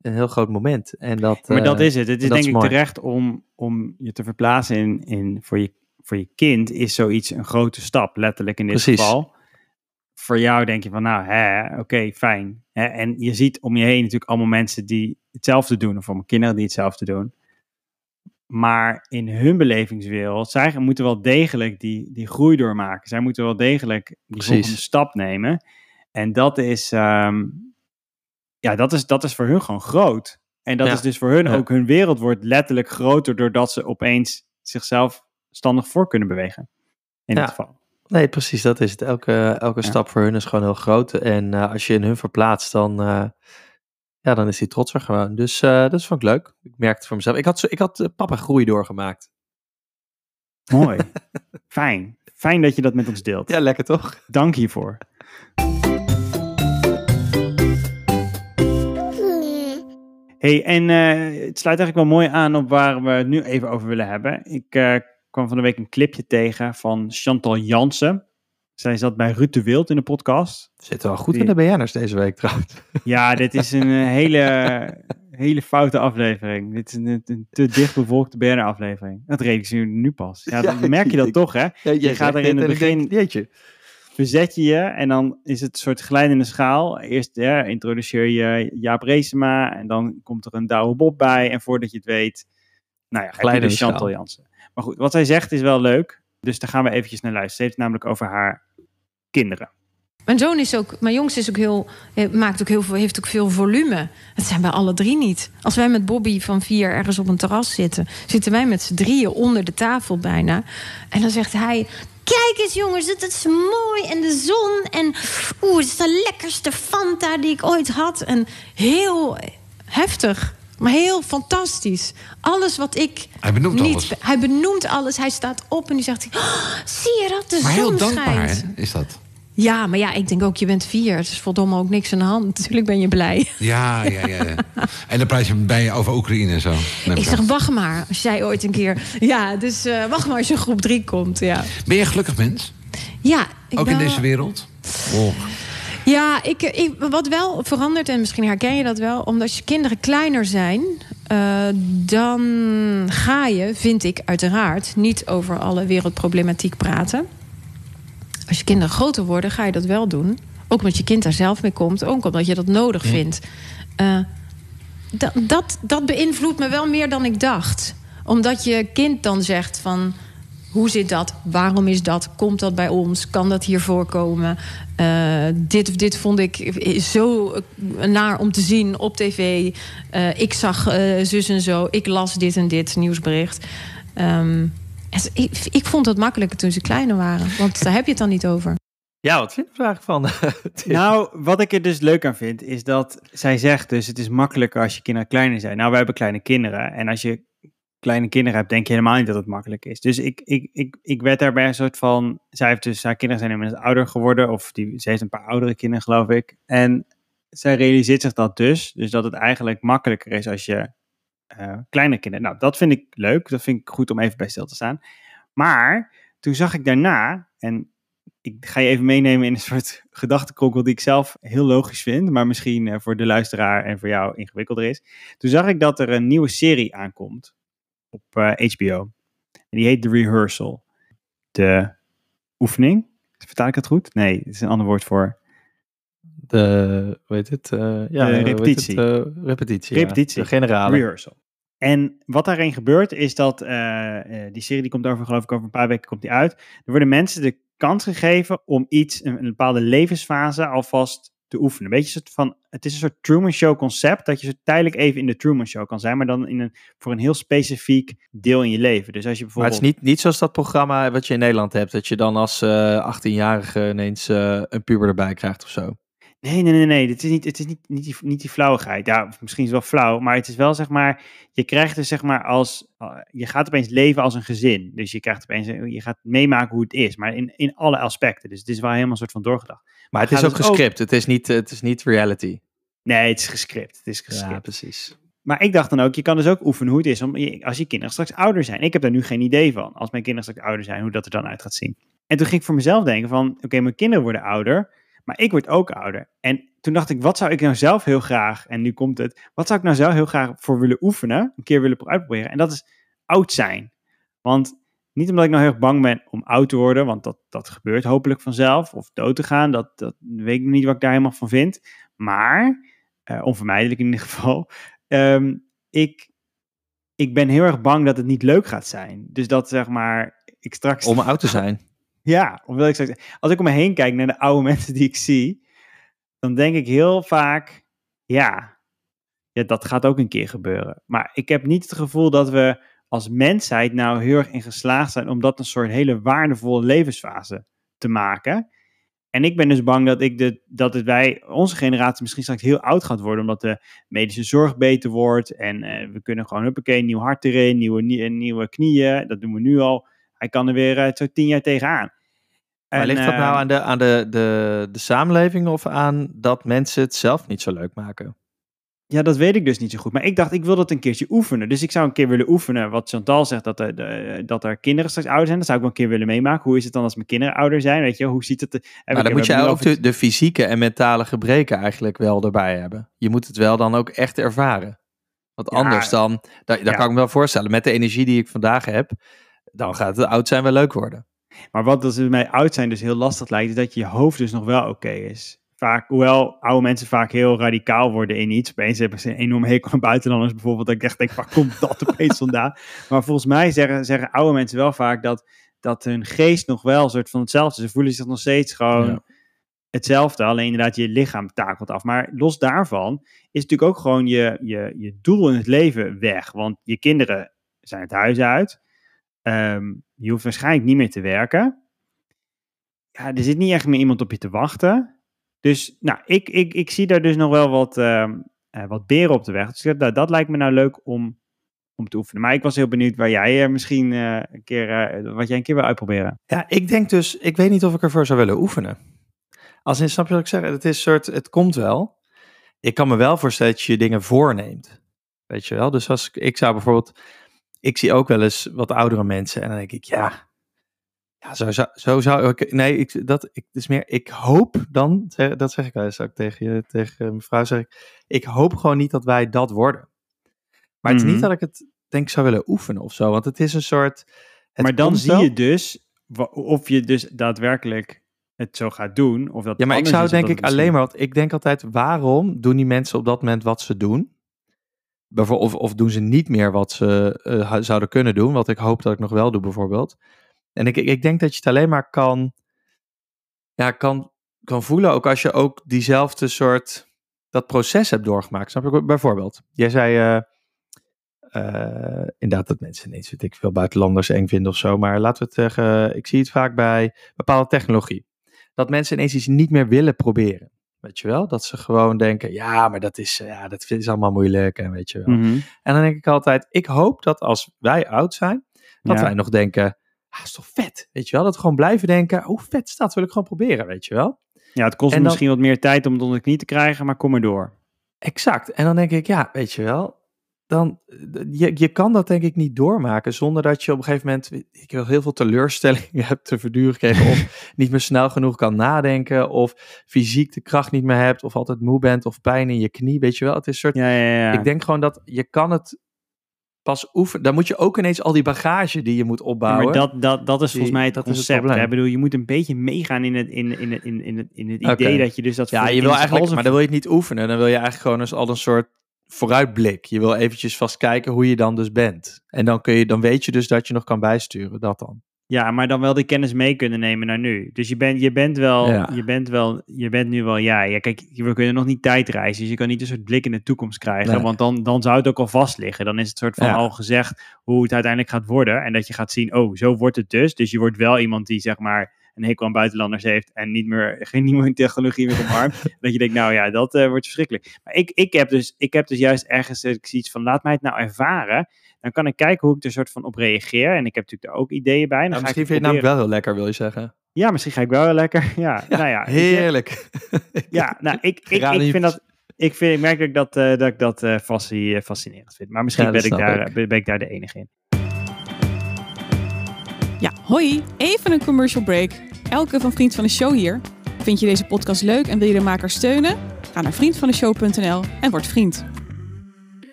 een heel groot moment. En dat, maar dat eh, is het. Het is denk ik terecht om, om je te verplaatsen in, in voor, je, voor je kind is zoiets een grote stap, letterlijk in dit Precies. geval. Voor jou denk je van, nou, oké, fijn. Hè, en je ziet om je heen natuurlijk allemaal mensen die hetzelfde doen, of allemaal kinderen die hetzelfde doen. Maar in hun belevingswereld, zij moeten wel degelijk die, die groei doormaken. Zij moeten wel degelijk die Precies. volgende stap nemen. En dat is, ehm, ja, dat is, dat is voor hun gewoon groot. En dat Ja. is dus voor hun Ja. ook, hun wereld wordt letterlijk groter doordat ze opeens zichzelf standig voor kunnen bewegen. In Ja. dit geval. Nee, precies, dat is het. Elke, elke Ja. stap voor hun is gewoon heel groot. En eh, als je in hun verplaatst, dan, eh, ja, dan is die trots er gewoon. Dus eh, dat vond ik leuk. Ik merkte voor mezelf. Ik had, zo, ik had eh, papa groei doorgemaakt. Mooi. Fijn. Fijn dat je dat met ons deelt. Ja, lekker toch? Dank hiervoor. Hey, en eh, het sluit eigenlijk wel mooi aan op waar we het nu even over willen hebben. Ik kwam van de week een clipje tegen van Chantal Jansen. Zij zat bij Ruud de Wild in de podcast. Zitten wel goed Die- in de BN'ers deze week trouwens. Ja, dit is een eh, hele, hele foute aflevering. Dit is een, een te dicht bevolkte BNR-aflevering. Dat realiseer je nu pas. Ja, Ja, dan merk je dat ik- toch, hè? Je gaat er in het begin- Jeetje. verzet je je en dan is het een soort glijdende schaal. Eerst ja, introduceer je Jaap Reesema en dan komt er een Douwe Bob bij. En voordat je het weet, nou ja, Glijdende Chantal. Jansen. Maar goed, wat zij zegt is wel leuk. Dus daar gaan we eventjes naar luisteren. Ze heeft het namelijk over haar kinderen. Mijn zoon is ook, mijn jongste is ook heel, maakt ook heel veel, heeft ook veel volume. Dat zijn wij alle drie niet. Als wij met Bobby van vier ergens op een terras zitten, zitten wij met z'n drieën onder de tafel bijna. En dan zegt hij: Kijk eens, jongens, het is mooi en de zon. En oeh, het is de lekkerste Fanta die ik ooit had. En heel heftig, maar heel fantastisch. Alles wat ik. Hij benoemt niet, alles. Hij benoemt alles. Hij staat op en die zegt: "Oh, Zie je dat? De Maar zon heel dankbaar, schijnt. hè, is dat? Ja, maar ja, ik denk ook, je bent vier. Het is verdomme ook niks aan de hand. Natuurlijk ben je blij. Ja, ja, ja. ja. En dan praat je bij je over Oekraïne en zo. Ik zeg, wacht maar. Als jij ooit een keer... Ja, dus eh, wacht maar als je groep drie komt, ja. Ben je een gelukkig mens? Ja, ik Ook ben in deze wereld? Oh. Ja, ik, ik, wat wel verandert, en misschien herken je dat wel... omdat je kinderen kleiner zijn... eh, dan ga je, vind ik uiteraard... niet over alle wereldproblematiek praten. Als je kinderen groter worden, ga je dat wel doen. Ook omdat je kind daar zelf mee komt. Ook omdat je dat nodig vindt. Eh, dat, dat, dat beïnvloedt me wel meer dan ik dacht. Omdat je kind dan zegt van... Hoe zit dat? Waarom is dat? Komt dat bij ons? Kan dat hier voorkomen? Eh, dit of dit vond ik zo naar om te zien op tv. Eh, ik zag zus en zo. Ik las dit en dit nieuwsbericht. Het- ik, ik vond het makkelijker toen ze kleiner waren. Want daar heb je het dan niet over. Ja, wat vind je er eigenlijk van? Nou, wat ik er dus leuk aan vind, is dat zij zegt dus, het is makkelijker als je kinderen kleiner zijn. Nou, wij hebben kleine kinderen. En als je kleine kinderen hebt, denk je helemaal niet dat het makkelijk is. Dus ik, ik, ik, ik werd daarbij een soort van, zij heeft dus, haar kinderen zijn inmiddels ouder geworden. Of die, ze heeft een paar oudere kinderen, geloof ik. En zij realiseert zich dat dus. Dus dat het eigenlijk makkelijker is als je eh kleine kinderen... Nou, dat vind ik leuk. Dat vind ik goed om even bij stil te staan. Maar toen zag ik daarna, en ik ga je even meenemen in een soort gedachtenkronkel die ik zelf heel logisch vind, maar misschien eh, voor de luisteraar en voor jou ingewikkelder is. Toen zag ik dat er een nieuwe serie aankomt op eh, HBO. En die heet The Rehearsal. De oefening. Vertaal ik het goed? Nee, het is een ander woord voor De, hoe heet het? eh, ja, De repetitie. Het, eh, repetitie. ja. Repetitie. De generale. rehearsal. En wat daarin gebeurt is dat eh, die serie die komt over, geloof ik, over een paar weken komt die uit. Er worden mensen de kans gegeven om iets, een, een bepaalde levensfase alvast te oefenen. Weet je, soort van, het is een soort Truman Show concept, dat je zo tijdelijk even in de Truman Show kan zijn, maar dan in een, voor een heel specifiek deel in je leven. Dus als je Maar bijvoorbeeld... het is niet, niet zoals dat programma wat je in Nederland hebt. Dat je dan als eh 18-jarige ineens een puber erbij krijgt of zo. Nee, nee, nee, nee. Het is niet, het is niet, niet, die, niet die flauwigheid. Ja, misschien is het wel flauw, maar het is wel zeg maar, je krijgt dus zeg maar als, uh, je gaat opeens leven als een gezin. Dus je krijgt opeens, je gaat meemaken hoe het is, maar in, in alle aspecten. Dus het is wel helemaal een soort van doorgedacht. Maar het is ook ook- gescript. Het, is niet, het is niet reality. Nee, het is gescript. Het is gescript. Ja, precies. Maar ik dacht dan ook, je kan dus ook oefenen hoe het is om, als je kinderen straks ouder zijn. Ik heb daar nu geen idee van, als mijn kinderen straks ouder zijn, hoe dat er dan uit gaat zien. En toen ging ik voor mezelf denken van, oké, mijn kinderen worden ouder, maar ik word ook ouder. En toen dacht ik, wat zou ik nou zelf heel graag, en nu komt het, wat zou ik nou zelf heel graag voor willen oefenen, een keer willen uitproberen. En dat is oud zijn. Want niet omdat ik nou heel erg bang ben om oud te worden, want dat, dat gebeurt hopelijk vanzelf, of dood te gaan, dat, dat weet ik niet wat ik daar helemaal van vind. Maar, eh, onvermijdelijk in ieder geval, ehm, ik, ik ben heel erg bang dat het niet leuk gaat zijn. Dus dat zeg maar, ik straks... Om oud te zijn. Ja, omdat ik straks, als ik om me heen kijk naar de oude mensen die ik zie, dan denk ik heel vaak, ja, ja, dat gaat ook een keer gebeuren. Maar ik heb niet het gevoel dat we als mensheid nou heel erg in geslaagd zijn om dat een soort hele waardevolle levensfase te maken. En ik ben dus bang dat, ik de, dat het wij, onze generatie misschien straks heel oud gaat worden, omdat de medische zorg beter wordt. En eh, we kunnen gewoon, huppakee, nieuw hart erin, nieuwe, nie- nieuwe knieën. Dat doen we nu al. Hij kan er weer eh, zo tien jaar tegenaan. Maar En, ligt dat nou aan, de, aan de, de, de samenleving of aan dat mensen het zelf niet zo leuk maken? Ja, dat weet ik dus niet zo goed. Maar ik dacht, ik wil dat een keertje oefenen. Dus ik zou een keer willen oefenen. Wat Chantal zegt, dat er, de- dat er kinderen straks ouder zijn. Dat zou ik wel een keer willen meemaken. Hoe is het dan als mijn kinderen ouder zijn? Weet je, hoe ziet het Maar ik- dan moet je ook de, de fysieke en mentale gebreken eigenlijk wel erbij hebben. Je moet het wel dan ook echt ervaren. Want Ja, anders dan, daar, daar ja. kan ik me wel voorstellen, met de energie die ik vandaag heb, dan gaat het oud zijn wel leuk worden. Maar wat dus bij mij oud zijn dus heel lastig lijkt, is dat je hoofd dus nog wel oké is. Vaak, hoewel oude mensen vaak heel radicaal worden in iets. Opeens hebben ze een enorm hekel aan buitenlanders bijvoorbeeld. Dat ik echt denk, waar komt dat opeens vandaan? Maar volgens mij zeggen, zeggen oude mensen wel vaak dat, dat hun geest nog wel een soort van hetzelfde is. Ze voelen zich nog steeds gewoon Ja. hetzelfde. Alleen inderdaad, je lichaam takelt af. Maar los daarvan is natuurlijk ook gewoon je, je, je doel in het leven weg. Want je kinderen zijn het huis uit. Ehm, je hoeft waarschijnlijk niet meer te werken. Ja, er zit niet echt meer iemand op je te wachten. Dus nou, ik, ik, ik zie daar dus nog wel wat, ehm, eh, wat beren op de weg. Dus dat, dat lijkt me nou leuk om, om te oefenen. Maar ik was heel benieuwd waar jij eh, misschien eh, een keer, wat jij een keer wil uitproberen. Ja, ik denk dus, ik weet niet of ik ervoor zou willen oefenen. Als in, snap je wat ik zeg? Het is soort, het komt wel. Ik kan me wel voorstellen dat je je dingen voorneemt. Weet je wel? Dus als ik, ik zou bijvoorbeeld, ik zie ook wel eens wat oudere mensen en dan denk ik, ja, ja zo, zou- zo zou ik, nee, ik, dat, ik, is meer, ik hoop dan, zeg- dat zeg ik wel eens ook tegen je, tegen mijn vrouw zeg ik, ik hoop gewoon niet dat wij dat worden. Maar het is Mhm. niet dat ik het denk zou willen oefenen of zo, want het is een soort... maar dan zie je dus of je dus daadwerkelijk het zo gaat doen. Of dat Ja, maar ik zou denk ik alleen maar, want ik denk altijd, waarom doen die mensen op dat moment wat ze doen? Of, of doen ze niet meer wat ze eh, zouden kunnen doen, wat ik hoop dat ik nog wel doe bijvoorbeeld. En ik, ik, ik denk dat je het alleen maar kan, ja, kan, kan voelen, ook als je ook diezelfde soort, dat proces hebt doorgemaakt. Snap je? Bijvoorbeeld, jij zei eh, eh, inderdaad dat mensen ineens, weet ik veel, buitenlanders eng vinden of zo, maar laten we het zeggen, ik zie het vaak bij bepaalde technologie dat mensen ineens iets niet meer willen proberen. Weet je wel? Dat ze gewoon denken, ja, maar dat is, eh, ja, dat is allemaal moeilijk en weet je wel. Mhm. En dan denk ik altijd, ik hoop dat als wij oud zijn, dat Ja. wij nog denken, ah, is toch vet, weet je wel? Dat we gewoon blijven denken, hoe vet is dat, wil ik gewoon proberen, weet je wel? Ja, het kost dan- misschien wat meer tijd om het onder de knie te krijgen, maar kom maar door. Exact. En dan denk ik, ja, weet je wel, dan, je, je kan dat denk ik niet doormaken zonder dat je op een gegeven moment, ik wil heel veel teleurstellingen hebt te verduren gekregen of niet meer snel genoeg kan nadenken of fysiek de kracht niet meer hebt of altijd moe bent of pijn in je knie, weet je wel. Het is een soort, Ja, ja, ja. ik denk gewoon dat je kan het pas oefenen. Dan moet je ook ineens al die bagage die je moet Ja, opbouwen. maar dat, dat, dat is volgens Die- mij het dat is het concept. hè. Ik bedoel, je moet een beetje meegaan in het, in, in, het- in, in, het, in het idee dat je dus dat... ja, je wil als eigenlijk, maar dan wil je het niet oefenen. Dan wil je eigenlijk gewoon eens al een soort vooruitblik. Je wil eventjes vast kijken hoe je dan dus bent. En dan, kun je, dan weet je dus dat je nog kan bijsturen. Dat dan. Ja, maar dan wel die kennis mee kunnen nemen naar nu. Dus je bent, je bent wel, Ja. je bent wel, je bent nu wel jij. Ja, kijk, we kunnen nog niet tijdreizen, dus je kan niet een soort blik in de toekomst krijgen, Nee. want dan, dan zou het ook al vast liggen. Dan is het soort van Ja. al gezegd hoe het uiteindelijk gaat worden en dat je gaat zien, oh, zo wordt het dus. Dus je wordt wel iemand die zeg maar een hekel aan buitenlanders heeft en niet meer geen nieuwe technologie meer omarmt. dat je denkt, nou ja, dat eh, wordt verschrikkelijk. Maar ik, ik, heb dus, ik heb dus juist ergens eh, ik zie iets van, laat mij het nou ervaren. Dan kan ik kijken hoe ik er soort van op reageer. En ik heb natuurlijk daar ook ideeën bij. Dan Nou, ga misschien ik vind je het namelijk wel heel lekker, wil je zeggen. ja, misschien ga ik wel heel lekker. Ja, nou ja. Heerlijk. Ja, nou, ik, ik, ik vind dat... Ik, vind, ik merk dat ik dat, eh, dat, ik dat eh, fascinerend vind. Maar misschien Ja, ben, ik daar, ben ik daar de enige in. Hoi, even een commercial break. Elke van Vriend van de Show hier. Vind je deze podcast leuk en wil je de maker steunen? Ga naar vriendvandeshow.nl en word vriend.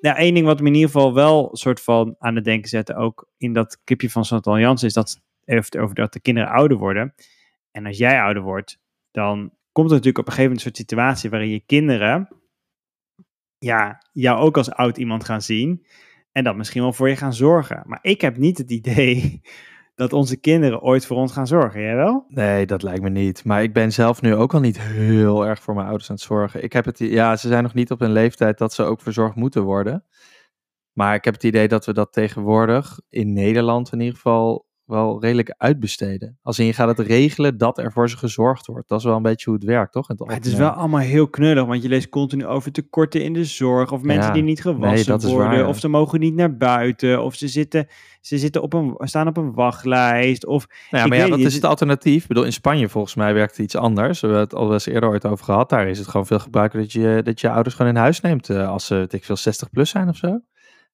Nou, één ding wat me in ieder geval wel soort van aan het denken zetten, ook in dat kipje van Chantal Jansen, is dat heeft over dat de kinderen ouder worden. En als jij ouder wordt, dan komt er natuurlijk op een gegeven moment een soort situatie waarin je kinderen, ja, jou ook als oud iemand gaan zien en dat misschien wel voor je gaan zorgen. Maar ik heb niet het idee dat onze kinderen ooit voor ons gaan zorgen. Jij wel? Nee, dat lijkt me niet. Maar ik ben zelf nu ook al niet heel erg voor mijn ouders aan het zorgen. Ik heb het, ja, ze zijn nog niet op een leeftijd dat ze ook verzorgd moeten worden. Maar ik heb het idee dat we dat tegenwoordig in Nederland in ieder geval wel redelijk uitbesteden. Als in je gaat het regelen dat er voor ze gezorgd wordt. Dat is wel een beetje hoe het werkt, toch? Maar het is wel allemaal heel knullig, want je leest continu over tekorten in de zorg. Of mensen Ja, die niet gewassen nee, dat worden. waar. Of ze mogen niet naar buiten. Of ze, zitten, ze zitten op een, staan op een wachtlijst. Of Nou ja, maar ja, niet, is het- het alternatief? Ik bedoel, in Spanje volgens mij werkt het iets anders. We hebben het al eens eerder ooit over gehad. Daar is het gewoon veel gebruiker dat je, dat je ouders gewoon in huis neemt eh, als ze, weet ik veel, 60 plus zijn of zo.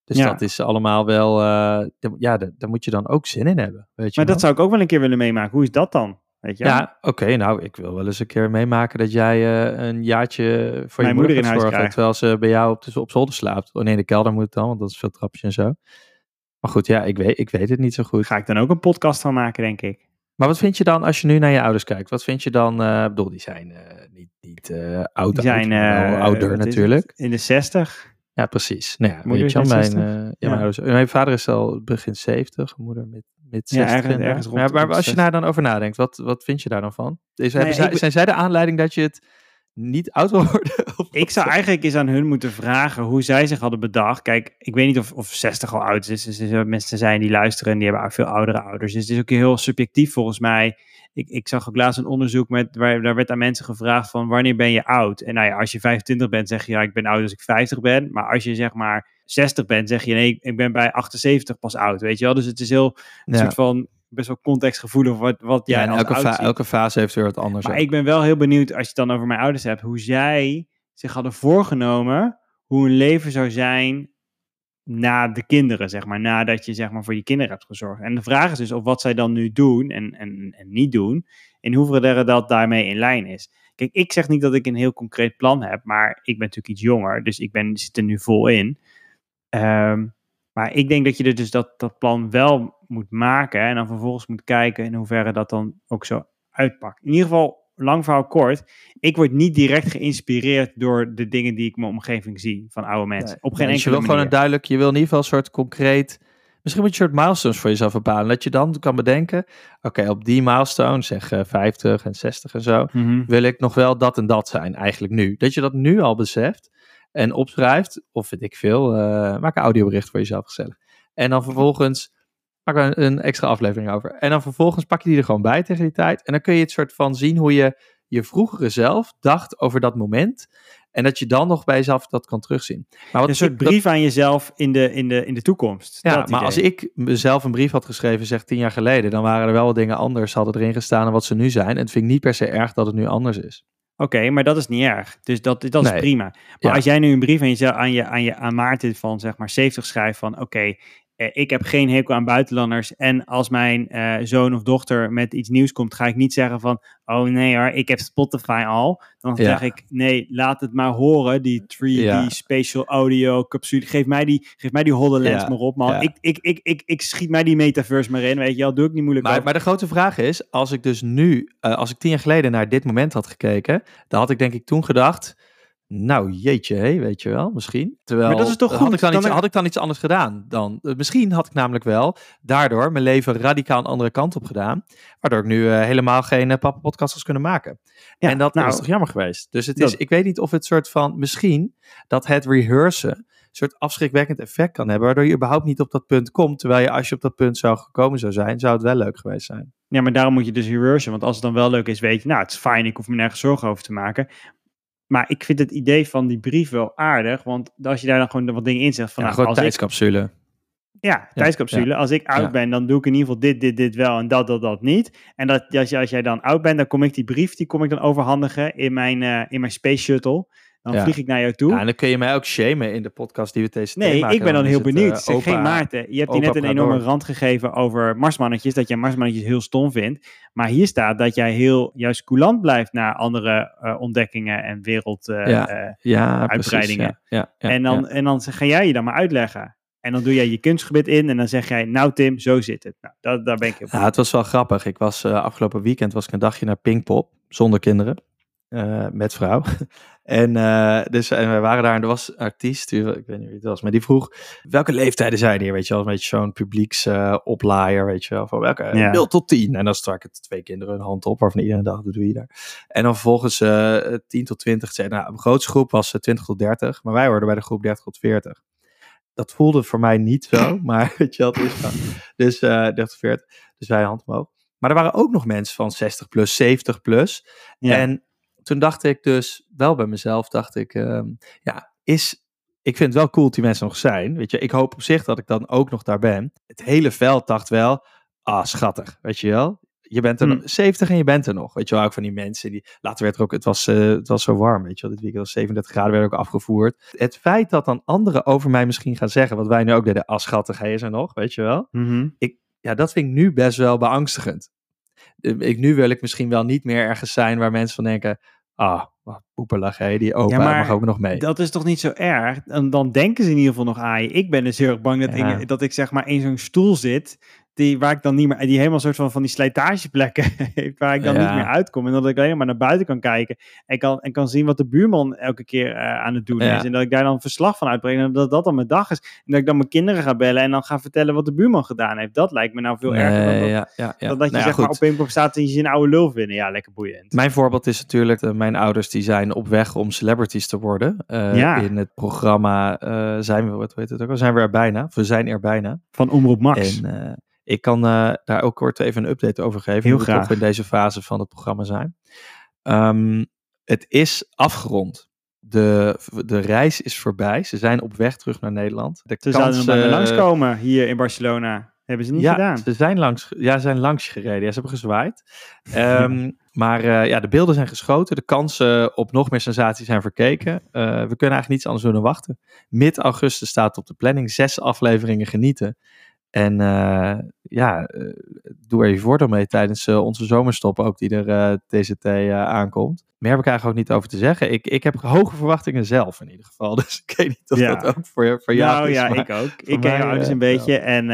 Dus Ja. dat is allemaal wel, d- ja, daar moet je dan ook zin in hebben. Weet je maar dat zou ik ook wel een keer willen meemaken. Hoe is dat dan? Weet je? Ja, oké. nou, ik wil wel eens een keer meemaken dat jij eh, een jaartje voor Mijn je moeder, moeder in gaat huis terwijl ze bij jou op, de, op zolder slaapt. Oh nee, in de kelder moet het dan, want dat is veel trapjes en zo. Maar goed, ja, ik weet, ik weet het niet zo goed. Ga ik dan ook een podcast van maken, denk ik. Maar wat vind je dan als je nu naar je ouders kijkt? Wat vind je dan? ik bedoel, die zijn niet, niet oud, Die zijn ouder natuurlijk. In de 60. Ja, precies. Nou ja, Moeder is mijn, 60? eh, ja, Ja. Mijn, ouders, mijn vader is al begin 70, moeder mid Ja, 60. ergens- inderdaad. ergens rond maar, maar als je 60. daar dan over nadenkt, wat, wat vind je daar dan van? Is, Nee, zij, ik ben- zijn zij de aanleiding dat je het niet oud worden? Ik zou eigenlijk eens aan hun moeten vragen hoe zij zich hadden bedacht. Kijk, ik weet niet of, of 60 al oud is. Dus er zullen mensen zijn die luisteren en die hebben veel oudere ouders. Dus het is ook heel subjectief volgens mij. Ik, ik zag ook laatst een onderzoek met, waar daar werd aan mensen gevraagd van wanneer ben je oud? En nou ja, als je 25 bent zeg je ja, ik ben oud als ik 50 ben. Maar als je zeg maar 60 bent zeg je nee, ik- ik ben bij 78 pas oud, weet je wel? Dus het is heel een Ja. soort van best wel contextgevoelig wat, wat Ja, jij en als elke, oud fa- ziet. elke fase heeft weer wat anders. Maar ook. ik ben wel heel benieuwd, als je het dan over mijn ouders hebt, hoe zij zich hadden voorgenomen hoe hun leven zou zijn na de kinderen, zeg maar. Nadat je zeg maar, voor je kinderen hebt gezorgd. En de vraag is dus of wat zij dan nu doen en, en, en niet doen, in hoeverre dat daarmee in lijn is. Kijk, ik zeg niet dat ik een heel concreet plan heb, maar ik ben natuurlijk iets jonger, dus ik ben, zit er nu vol in. Ehm, maar ik denk dat je er dus dat, dat plan wel moet maken en dan vervolgens moet kijken in hoeverre dat dan ook zo uitpakt. In ieder geval, lang verhaal kort, ik word niet direct geïnspireerd door de dingen die ik in mijn omgeving zie van oude mensen. Nee. Op geen Nee, dus je enkele wil gewoon manier. een duidelijk, je wil in ieder geval een soort concreet, misschien moet je een soort milestones voor jezelf bepalen. Dat je dan kan bedenken, oké, op die milestone, zeg eh, 50 en 60 en zo, Mhm. wil ik nog wel dat en dat zijn, eigenlijk nu. Dat je dat nu al beseft en opschrijft, of weet ik veel, eh, maak een audiobericht voor jezelf gezellig. En dan vervolgens, maak er een, extra aflevering over. En dan vervolgens pak je die er gewoon bij tegen die tijd. En dan kun je het soort van zien hoe je je vroegere zelf dacht over dat moment. En dat je dan nog bij jezelf dat kan terugzien. Maar wat Een soort ik- dat- brief aan jezelf in de, in de, in de toekomst. ja, maar als ik mezelf een brief had geschreven, zeg tien jaar geleden, dan waren er wel wat dingen anders, hadden erin gestaan dan wat ze nu zijn. En het vind ik niet per se erg dat het nu anders is. Oké, maar dat is niet erg. Dus dat, dat is Nee. prima. Maar Ja. als jij nu een brief aan, jezelf, aan, je, aan, je, aan Maarten van zeg maar 70 schrijft van oké, ik heb geen hekel aan buitenlanders en als mijn eh, zoon of dochter met iets nieuws komt, ga ik niet zeggen van oh nee hoor, ik heb Spotify al. Dan Ja. zeg ik nee, laat het maar horen, die 3D Ja. spatial audio capsule. Geef mij die, geef mij die HoloLens Ja. maar op man. Ik, ik, ik, ik, ik schiet mij die metaverse maar in, weet je wel. Doe ik niet moeilijk Maar, maar de grote vraag is, als ik dus nu, eh, als ik tien jaar geleden naar dit moment had gekeken, dan had ik denk ik toen gedacht, nou jeetje, hé, weet je wel, misschien. Terwijl, Maar dat is toch had goed? Ik dan, Dan- iets, had ik dan iets anders gedaan dan? eh, misschien had ik namelijk wel daardoor mijn leven radicaal een andere kant op gedaan, waardoor ik nu eh, helemaal geen uh, podcast was kunnen maken. Ja, en dat nou, is toch jammer geweest. Dus het is, dat- ik weet niet of het soort van, misschien dat het rehearsen een soort afschrikwekkend effect kan hebben, waardoor je überhaupt niet op dat punt komt, terwijl je als je op dat punt zou gekomen zou zijn, zou het wel leuk geweest zijn. Ja, maar daarom moet je dus rehearsen. Want als het dan wel leuk is, weet je, nou, het is fijn, ik hoef me nergens zorgen over te maken. Maar ik vind het idee van die brief wel aardig. Want als je daar dan gewoon wat dingen in zegt van, Ja, nou, gewoon als ik, tijdscapsule. ja, tijdscapsule. Als ik oud ben, dan doe ik in ieder geval dit, dit, dit wel en dat, dat, dat niet. En dat, als, je, als jij dan oud bent, dan kom ik die brief, die kom ik dan overhandigen in mijn, eh, in mijn space shuttle. Dan Ja. vlieg ik naar jou toe. Ja, en dan kun je mij ook shamen in de podcast die we TCT Nee, maken. ik ben dan heel het, benieuwd. eh, zeg Maarten. Je hebt hier net een enorme door. rand gegeven over marsmannetjes. Dat jij marsmannetjes heel stom vindt. Maar hier staat dat jij heel juist coulant blijft naar andere eh, ontdekkingen en wereld. eh, Ja, precies, uitbreidingen. Ja, ja, ja, en, dan, ja. en dan ga jij je dan maar uitleggen. En dan doe jij je kunstgebied in en dan zeg jij, nou Tim, zo zit het. Nou, dat, daar ben ik heel Ja, het was wel grappig. Ik was eh, afgelopen weekend was ik een dagje naar Pinkpop zonder kinderen. eh, met vrouw. en, eh, dus, en we waren daar en er was een artiest, ik weet niet wie het was, maar die vroeg welke leeftijden zijn hier, weet je wel, een beetje zo'n publieks eh, oplaaier, weet je wel, van welke, Ja. 0 tot 10. En dan stak het twee kinderen hun hand op, waarvan iedereen dacht, wat doe je daar? En dan vervolgens eh 10 tot 20, zei, nou, de grootste groep was eh, 20 tot 30, maar wij hoorden bij de groep 30 tot 40. dat voelde voor mij niet zo, maar weet je wel, dus eh 30, 40, dus wij hand omhoog. Maar er waren ook nog mensen van 60 plus, 70 plus. Ja. En toen dacht ik dus wel bij mezelf, dacht ik, ehm, ja, is, ik vind het wel cool dat die mensen nog zijn. Weet je, ik hoop op zich dat ik dan ook nog daar ben. Het hele veld dacht wel, ah, schattig, weet je wel. Je bent er Hm. nog 70 en je bent er nog. Weet je wel, ook van die mensen die. Later werd er ook, het was, eh, het was zo warm, weet je wel. Dit weekend was 37 graden, werd ook afgevoerd. Het feit dat dan anderen over mij misschien gaan zeggen, wat wij nu ook deden, ah, schattig, hij is er nog, weet je wel Mhm. ja, dat vind ik nu best wel beangstigend. Eh, Ik, nu wil ik misschien wel niet meer ergens zijn waar mensen van denken, ah, wat poepelig, hè, die opa Ja, maar mag ook nog mee. Dat is toch niet zo erg? Dan, dan denken ze in ieder geval nog aan je. Ik ben dus heel erg bang dat, Ja. ik, dat ik zeg maar in zo'n stoel zit. Die, waar ik dan niet meer, die helemaal soort van, van die slijtageplekken heeft, waar ik dan Ja. niet meer uitkom. En dat ik alleen maar naar buiten kan kijken. En kan, en kan zien wat de buurman elke keer eh, aan het doen Ja. is. En dat ik daar dan verslag van uitbreng. En dat dat dan mijn dag is. En dat ik dan mijn kinderen ga bellen en dan ga vertellen wat de buurman gedaan heeft. Dat lijkt me nou veel erger dan dat, ja, ja, ja. dan dat je Nou zeg maar op Pinkpop staat en je een oude lul vinden. Ja, lekker boeiend. Mijn voorbeeld is natuurlijk, eh, mijn ouders die zijn op weg om celebrities te worden. Ja. In het programma zijn we, wat weet het ook al, zijn we er bijna. Of we zijn er bijna. Van Omroep Max. En ik kan eh, daar ook kort even een update over geven. Heel we graag. toch in deze fase van het programma zijn. Ehm, het is afgerond. De, de reis is voorbij. Ze zijn op weg terug naar Nederland. De Ze zouden eh, langskomen hier in Barcelona. Hebben ze niet ja, gedaan. Ze zijn langs, ja, ze zijn langs gereden. Ja, ze hebben gezwaaid. Ehm, maar eh, ja, de beelden zijn geschoten. De kansen op nog meer sensatie zijn verkeken. We kunnen eigenlijk niets anders doen dan wachten. Mid-augustus staat op de planning. Zes afleveringen genieten. En eh, ja, eh, doe er je voordeel mee tijdens eh, onze zomerstop ook, die er eh, TCT aankomt. Meer heb ik eigenlijk ook niet over te zeggen. Ik, ik heb hoge verwachtingen zelf in ieder geval. Dus ik weet niet of Ja. dat ook voor, voor jou nou is. ja, maar- ik ook. Ik ken je ouders een beetje. En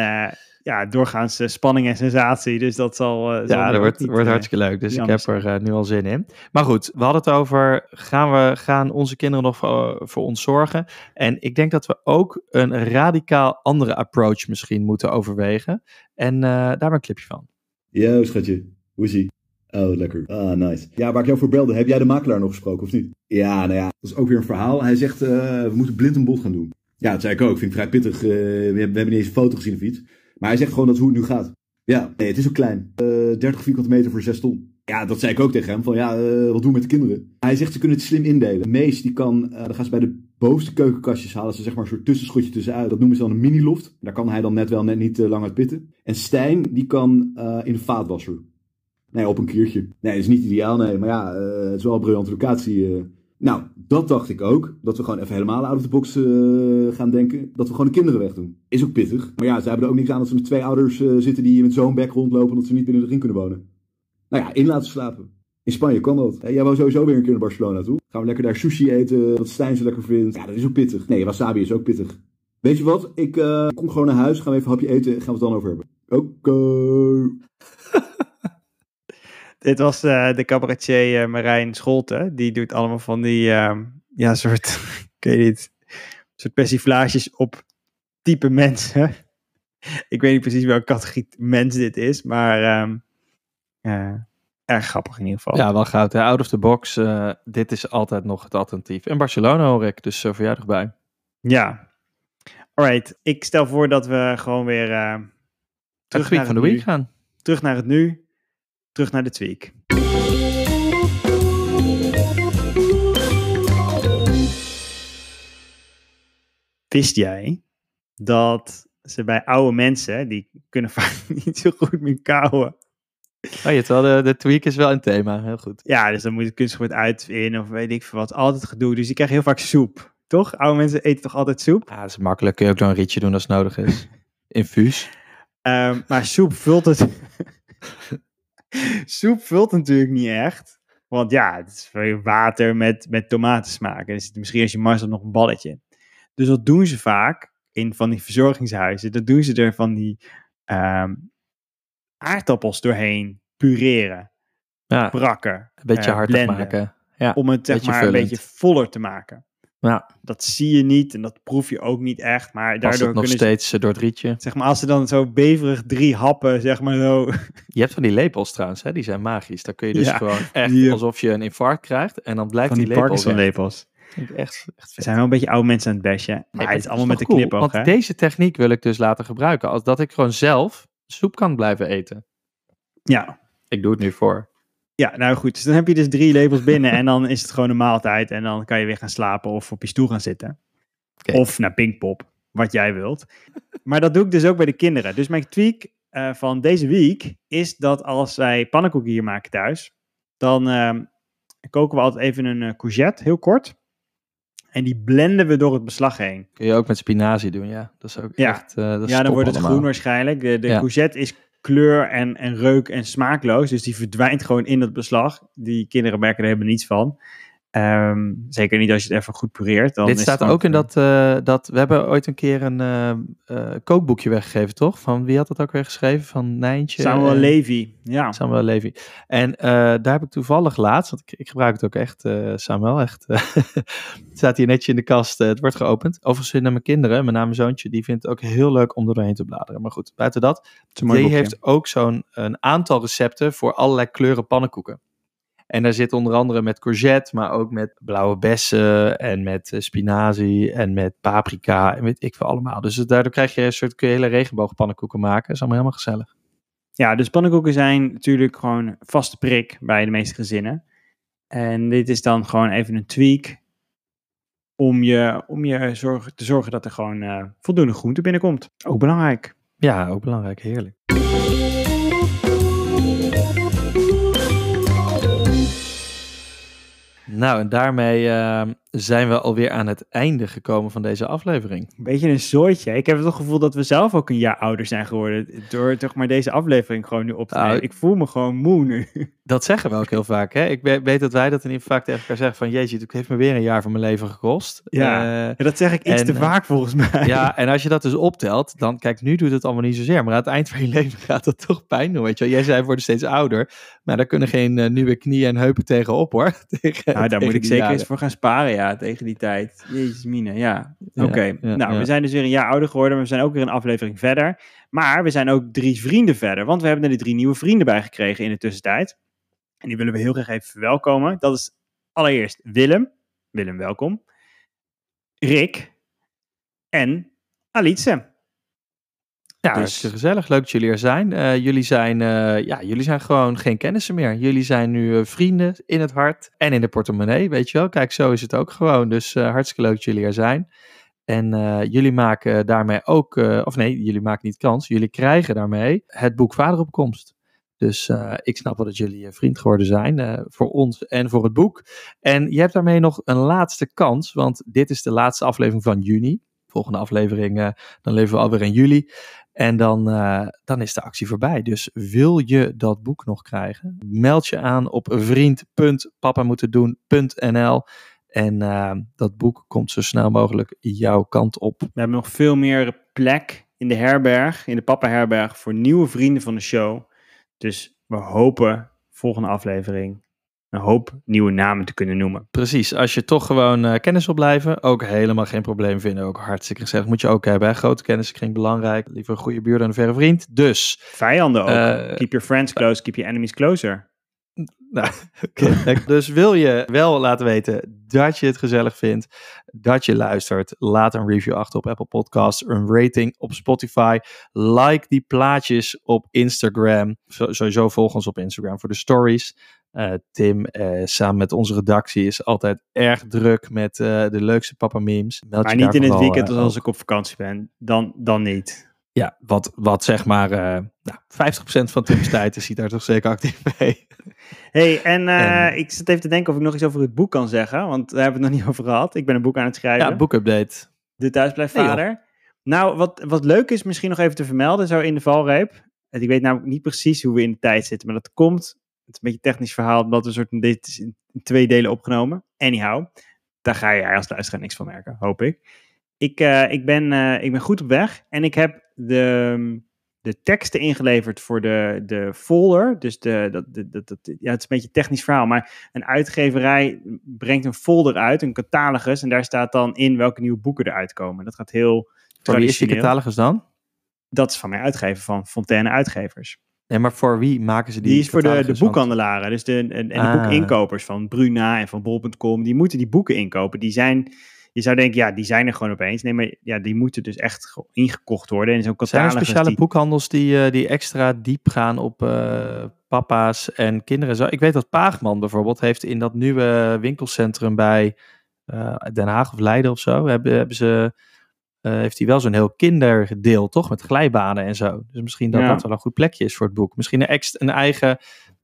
ja, doorgaans eh, spanning en sensatie. Dus dat zal. eh, zal Ja, dat wordt, niet, wordt eh, hartstikke leuk. Dus ik heb er eh, nu al zin in. Maar goed, we hadden het over, gaan, we, gaan onze kinderen nog voor, voor ons zorgen? En ik denk dat we ook een radicaal andere approach misschien moeten overwegen. En eh, daar we een clipje van. Yo, schatje. Hoe is ie? Oh, lekker. Ah, nice. Ja, waar ik jou voor belde, heb jij de makelaar nog gesproken of niet? Ja, nou ja, dat is ook weer een verhaal. Hij zegt, eh, we moeten blind een bod gaan doen. Ja, dat zei ik ook. Vind ik vrij pittig. Eh, we, hebben, we hebben niet eens een foto gezien of iets. Maar hij zegt gewoon dat hoe het nu gaat. Ja, nee, het is ook klein. Eh 30 vierkante meter voor 6 ton. Ja, dat zei ik ook tegen hem. Van ja, eh, wat doen we met de kinderen? Hij zegt ze kunnen het slim indelen. Mees, die kan, eh, dan gaan ze bij de bovenste keukenkastjes halen ze zeg maar een soort tussenschotje tussenuit. Dat noemen ze dan een mini-loft. Daar kan hij dan net wel net niet lang uit pitten. En Stijn, die kan in de vaatwasser. Nee, op een kiertje. Nee, dat is niet ideaal, nee. Maar ja, het is wel een briljante locatie. Nou, dat dacht ik ook. Dat we gewoon even helemaal out of the box eh, gaan denken. Dat we gewoon de kinderen wegdoen. Is ook pittig. Maar ja, ze hebben er ook niks aan dat ze met twee ouders eh, zitten die met zo'n bek rondlopen dat ze niet binnen de ring kunnen wonen. Nou ja, in laten slapen. In Spanje kan dat. Jij wou sowieso weer een keer naar Barcelona toe. Gaan we lekker daar sushi eten, wat Stijn zo lekker vindt. Ja, dat is ook pittig. Nee, wasabi is ook pittig. Weet je wat? Ik eh, kom gewoon naar huis, gaan we even een hapje eten en gaan we het dan over hebben. Oké. Dit was eh, de cabaretier eh, Marijn Scholten. Die doet allemaal van die, ehm, ja, soort, ik weet niet, soort persiflages op type mensen. ik weet niet precies welke categorie mens dit is, maar ehm, erg grappig in ieder geval. Ja, wel goud. Hè? Out of the box. eh, dit is altijd nog het alternatief. En Barcelona hoor ik, dus voor jou erbij. Ja. Alright, ik stel voor dat we gewoon weer terug naar van de week nu. gaan. Terug naar het nu, terug naar de tweak. Wist jij dat ze bij oude mensen, die kunnen vaak niet zo goed meer kauwen. Oh, je wel, de, de tweak is wel een thema, heel goed. Ja, dus dan moet je kunstgoed met uitvinden of weet ik veel wat. Altijd gedoe, dus die krijgen heel vaak soep. Toch? Oude mensen eten toch altijd soep? Ja, dat is makkelijk. Kun je ook nog een rietje doen als het nodig is. Infuus. Um, maar soep vult het... soep vult natuurlijk niet echt. Want ja, het is water met, met tomatensmaak. En er zit misschien als je mars nog een balletje. Dus wat doen ze vaak in van die verzorgingshuizen? Dat doen ze er van die um, aardappels doorheen pureren. Ja, brakken. Een beetje uh, harder maken. Ja, om het zeg maar vullend. een beetje voller te maken. Ja. Dat zie je niet en dat proef je ook niet echt. Maar daardoor nog kunnen steeds ze, door het rietje. Zeg maar, als ze dan zo beverig drie happen, zeg maar zo. Je hebt van die lepels trouwens, hè? die zijn magisch. Daar kun je dus Ja, gewoon echt die, alsof je een infarct krijgt. En dan blijft van die, die lepel lepels. Vind ik echt, echt zijn wel een beetje oude mensen aan het bashen. Maar Nee, het is allemaal met de cool, Want deze techniek wil ik dus laten gebruiken. Als dat ik gewoon zelf soep kan blijven eten. Ja. Ik doe het nu voor. Ja, nou goed. Dus dan heb je dus drie lepels binnen en dan is het gewoon een maaltijd. En dan kan je weer gaan slapen of op je stoel gaan zitten. Of naar Pinkpop, wat jij wilt. Maar dat doe ik dus ook bij de kinderen. Dus mijn tweak eh, van deze week is dat als zij pannenkoeken hier maken thuis, dan ehm, koken we altijd even een eh, courgette, heel kort. En die blenden we door het beslag heen. Kun je ook met spinazie doen, ja. Dat is ook Ja. echt... eh, dat is ja, dan wordt het allemaal. groen waarschijnlijk. De, de Ja. courgette is kleur en, en reuk en smaakloos. Dus die verdwijnt gewoon in het beslag. Die kinderen merken er helemaal niets van. Ehm, zeker niet als je het even goed pureert. Dan Dit is staat ook in dat, eh, dat... We hebben ooit een keer een eh, eh, kookboekje weggegeven, toch? Van wie had dat ook weer geschreven? Van Nijntje? Samuel en- Levy. Ja. Samuel Levy. En eh, daar heb ik toevallig laatst, want ik, ik gebruik het ook echt, eh, Samuel, echt. eh, het staat hier netjes in de kast, eh, het wordt geopend. Overigens naar mijn kinderen, met name mijn zoontje, die vindt het ook heel leuk om er doorheen te bladeren. Maar goed, buiten dat, die boekje. heeft ook zo'n een aantal recepten voor allerlei kleuren pannenkoeken. En daar zit onder andere met courgette, maar ook met blauwe bessen en met eh, spinazie en met paprika en weet ik veel allemaal. Dus daardoor krijg je een soort kun je hele regenboogpannenkoeken maken. Dat is allemaal helemaal gezellig. Ja, dus pannenkoeken zijn natuurlijk gewoon vaste prik bij de meeste gezinnen. En dit is dan gewoon even een tweak om je, om je zorg, te zorgen dat er gewoon eh, voldoende groente binnenkomt. Ook belangrijk. Ja, ook belangrijk, heerlijk. Nou, en daarmee eh, zijn we alweer aan het einde gekomen van deze aflevering. Een beetje een soortje. Ik heb het gevoel dat we zelf ook een jaar ouder zijn geworden. Door toch maar deze aflevering gewoon nu op te Nou, nemen. Ik voel me gewoon moe nu. Dat zeggen we ook heel vaak. Hè? Ik we- weet dat wij dat in ieder geval vaak tegen elkaar zeggen van... Jeetje, het heeft me weer een jaar van mijn leven gekost. Ja. Eh, Ja, dat zeg ik iets En, te eh, vaak volgens mij. ja, en als je dat dus optelt, dan... Kijk, nu doet het allemaal niet zozeer. Maar aan het eind van je leven gaat dat toch pijn doen, weet je wel. Jij zei, we worden steeds ouder. Maar daar kunnen geen eh, nieuwe knieën en heupen tegenop, hoor. Tegen, Nou, daar tegen moet ik zeker jaren. eens voor gaan sparen, ja, tegen die tijd. Jezus mine, ja. Ja, Oké, ja, nou, ja. we zijn dus weer een jaar ouder geworden, maar we zijn ook weer een aflevering verder. Maar we zijn ook drie vrienden verder, want we hebben er drie nieuwe vrienden bij gekregen in de tussentijd. En die willen we heel graag even verwelkomen. Dat is allereerst Willem. Willem, welkom. Rick. En Alice. Ja, Dus- hartstikke gezellig. Leuk dat jullie er zijn. Eh, jullie, zijn eh, ja, jullie zijn gewoon geen kennissen meer. Jullie zijn nu eh, vrienden in het hart en in de portemonnee, weet je wel. Kijk, zo is het ook gewoon. Dus hartstikke leuk dat jullie er zijn. En jullie maken daarmee ook, of nee, jullie maken niet kans. Jullie krijgen daarmee het boek Vaderopkomst. Dus ik snap wel dat jullie vriend geworden zijn voor ons en voor het boek. En je hebt daarmee nog een laatste kans, want dit is de laatste aflevering van juni. Volgende aflevering, dan leven we alweer in juli. En dan, eh, dan is de actie voorbij. Dus wil je dat boek nog krijgen? Meld je aan op vriend.papamoetendoen.nl En eh, dat boek komt zo snel mogelijk jouw kant op. We hebben nog veel meer plek in de herberg, in de Papa herberg, voor nieuwe vrienden van de show. Dus we hopen volgende aflevering een hoop nieuwe namen te kunnen noemen. Precies, als je toch gewoon eh, kennis wil blijven, ook helemaal geen probleem vinden. Ook hartstikke gezellig. Moet je ook hebben. Hè? Grote kenniskring belangrijk. Liever een goede buur dan een verre vriend. Dus, Vijanden ook. Eh, keep your friends close, keep your enemies closer. Nou, dus wil je wel laten weten dat je het gezellig vindt, dat je luistert, laat een review achter op Apple Podcasts, een rating op Spotify, like die plaatjes op Instagram. Sowieso volg ons op Instagram voor de stories. Eh, Tim, eh, samen met onze redactie, is altijd erg druk met eh, de leukste papa memes. Meld Maar niet in het weekend als ik op vakantie ben. Dan, dan niet. Ja, wat, wat zeg maar eh nou, 50% van Tim's tijd is hij daar toch zeker actief mee. hey, en, eh, En- ik zit even te denken of ik nog iets over het boek kan zeggen. Want daar hebben we het nog niet over gehad. Ik ben een boek aan het schrijven. Ja, boekupdate. De thuisblijfvader. nou, wat, wat leuk is misschien nog even te vermelden, zo in de valreep. En ik weet namelijk niet precies hoe we in de tijd zitten, maar dat komt. Het is een beetje een technisch verhaal, omdat we een soort dit is in twee delen opgenomen. Anyhow, daar ga je als luisteraar niks van merken, hoop ik. Ik, eh, ik, ben, eh, ik ben goed op weg en ik heb de, de teksten ingeleverd voor de, de folder. Dus de, dat, dat, dat, ja, het is een beetje een technisch verhaal, maar een uitgeverij brengt een folder uit, een catalogus. En daar staat dan in welke nieuwe boeken eruit komen. Dat gaat heel Voor wie is die catalogus dan? Dat is van mijn uitgever, van Fontaine Uitgevers. Nee, maar voor wie maken ze die Die is voor de, de boekhandelaren. Dus de, en, en de Ah. boekinkopers van Bruna en van Bol.com. Die moeten die boeken inkopen. Die zijn... Je zou denken, ja, die zijn er gewoon opeens. Nee, maar ja, die moeten dus echt ge- ingekocht worden. En zo'n Zijn er speciale die- boekhandels die, eh, die extra diep gaan op eh, papa's en kinderen? Zo, ik weet dat Paagman bijvoorbeeld heeft in dat nieuwe winkelcentrum bij eh, Den Haag of Leiden of zo, hebben, hebben ze, heeft hij wel zo'n heel kinderdeel, toch? Met glijbanen en zo. Dus misschien dat Ja. dat wel een goed plekje is voor het boek. Misschien een, een eigen,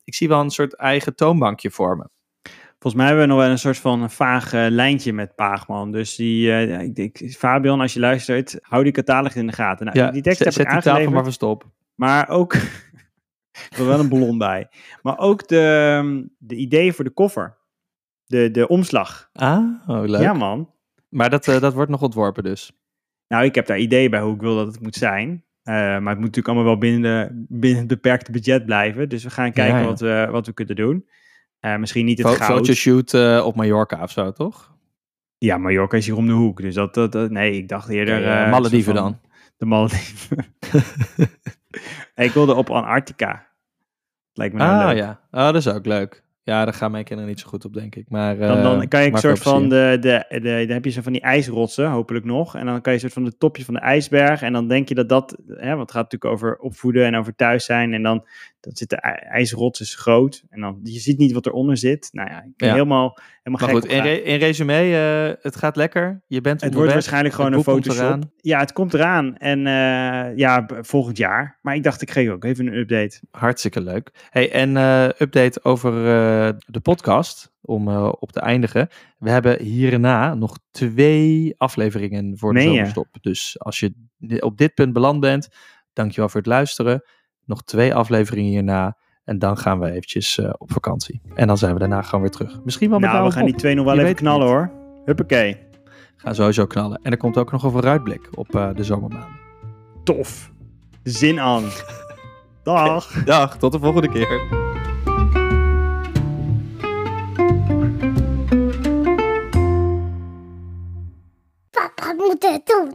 ik zie wel een soort eigen toonbankje vormen. Volgens mij hebben we nog wel een soort van een vaag eh, lijntje met Paagman. Dus die, eh, ik, Fabian, als je luistert, hou die catalogus in de gaten. Nou, Ja, die tekst zet, heb zet ik die tafel maar verstop. Maar ook, er wel een ballon bij. Maar ook de, ehm, de ideeën voor de koffer. De, de omslag. Ah, oh, leuk. Ja man. Maar dat, eh, dat wordt nog ontworpen dus. Nou, ik heb daar ideeën bij hoe ik wil dat het moet zijn. Maar het moet natuurlijk allemaal wel binnen, de, binnen het beperkte budget blijven. Dus we gaan kijken Ja, ja. Wat, we, wat we kunnen doen. Eh, misschien niet het Fo- goud. Fotoshoot eh, op Mallorca of zo, toch? Ja, Mallorca is hier om de hoek. Dus dat, dat, dat- nee, ik dacht eerder... Eh, Malediven dan. De Malediven. Ik wilde op Antarctica. Lijkt me nou Ah leuk. ja, oh, dat is ook leuk. Ja, daar gaan mijn kinderen niet zo goed op, denk ik. Maar, Dan, dan kan je een soort van de, de, de, dan heb je zo van die ijsrotsen, hopelijk nog. En dan kan je een soort van de topje van de ijsberg. En dan denk je dat dat, hè, want het gaat natuurlijk over opvoeden en over thuis zijn. En dan, dan zit de ij- ijsrots is groot. En dan, je ziet niet wat eronder zit. Nou ja, ik ben Ja. helemaal, helemaal Maar goed, in, re- in resume, eh, het gaat lekker. Je bent Het wordt waarschijnlijk gewoon een Photoshop. Ja, het komt eraan. En eh, ja, volgend jaar. Maar ik dacht, ik geef ook even een update. Hartstikke leuk. Hey, en eh, update over de podcast, om op te eindigen. We hebben hierna nog twee afleveringen voor de zomerstop. Dus als je op dit punt beland bent, dankjewel voor het luisteren. Nog twee afleveringen hierna. En dan gaan we eventjes eh, op vakantie. En dan zijn we daarna gewoon weer terug. Misschien wel met Nou, we gaan die twee nog wel even knallen hoor. Huppakee. Gaan sowieso knallen. En er komt ook nog een vooruitblik op eh, de zomermaanden. Tof. Zin aan. Dag. Dag, tot de volgende keer. Papa moet het doen.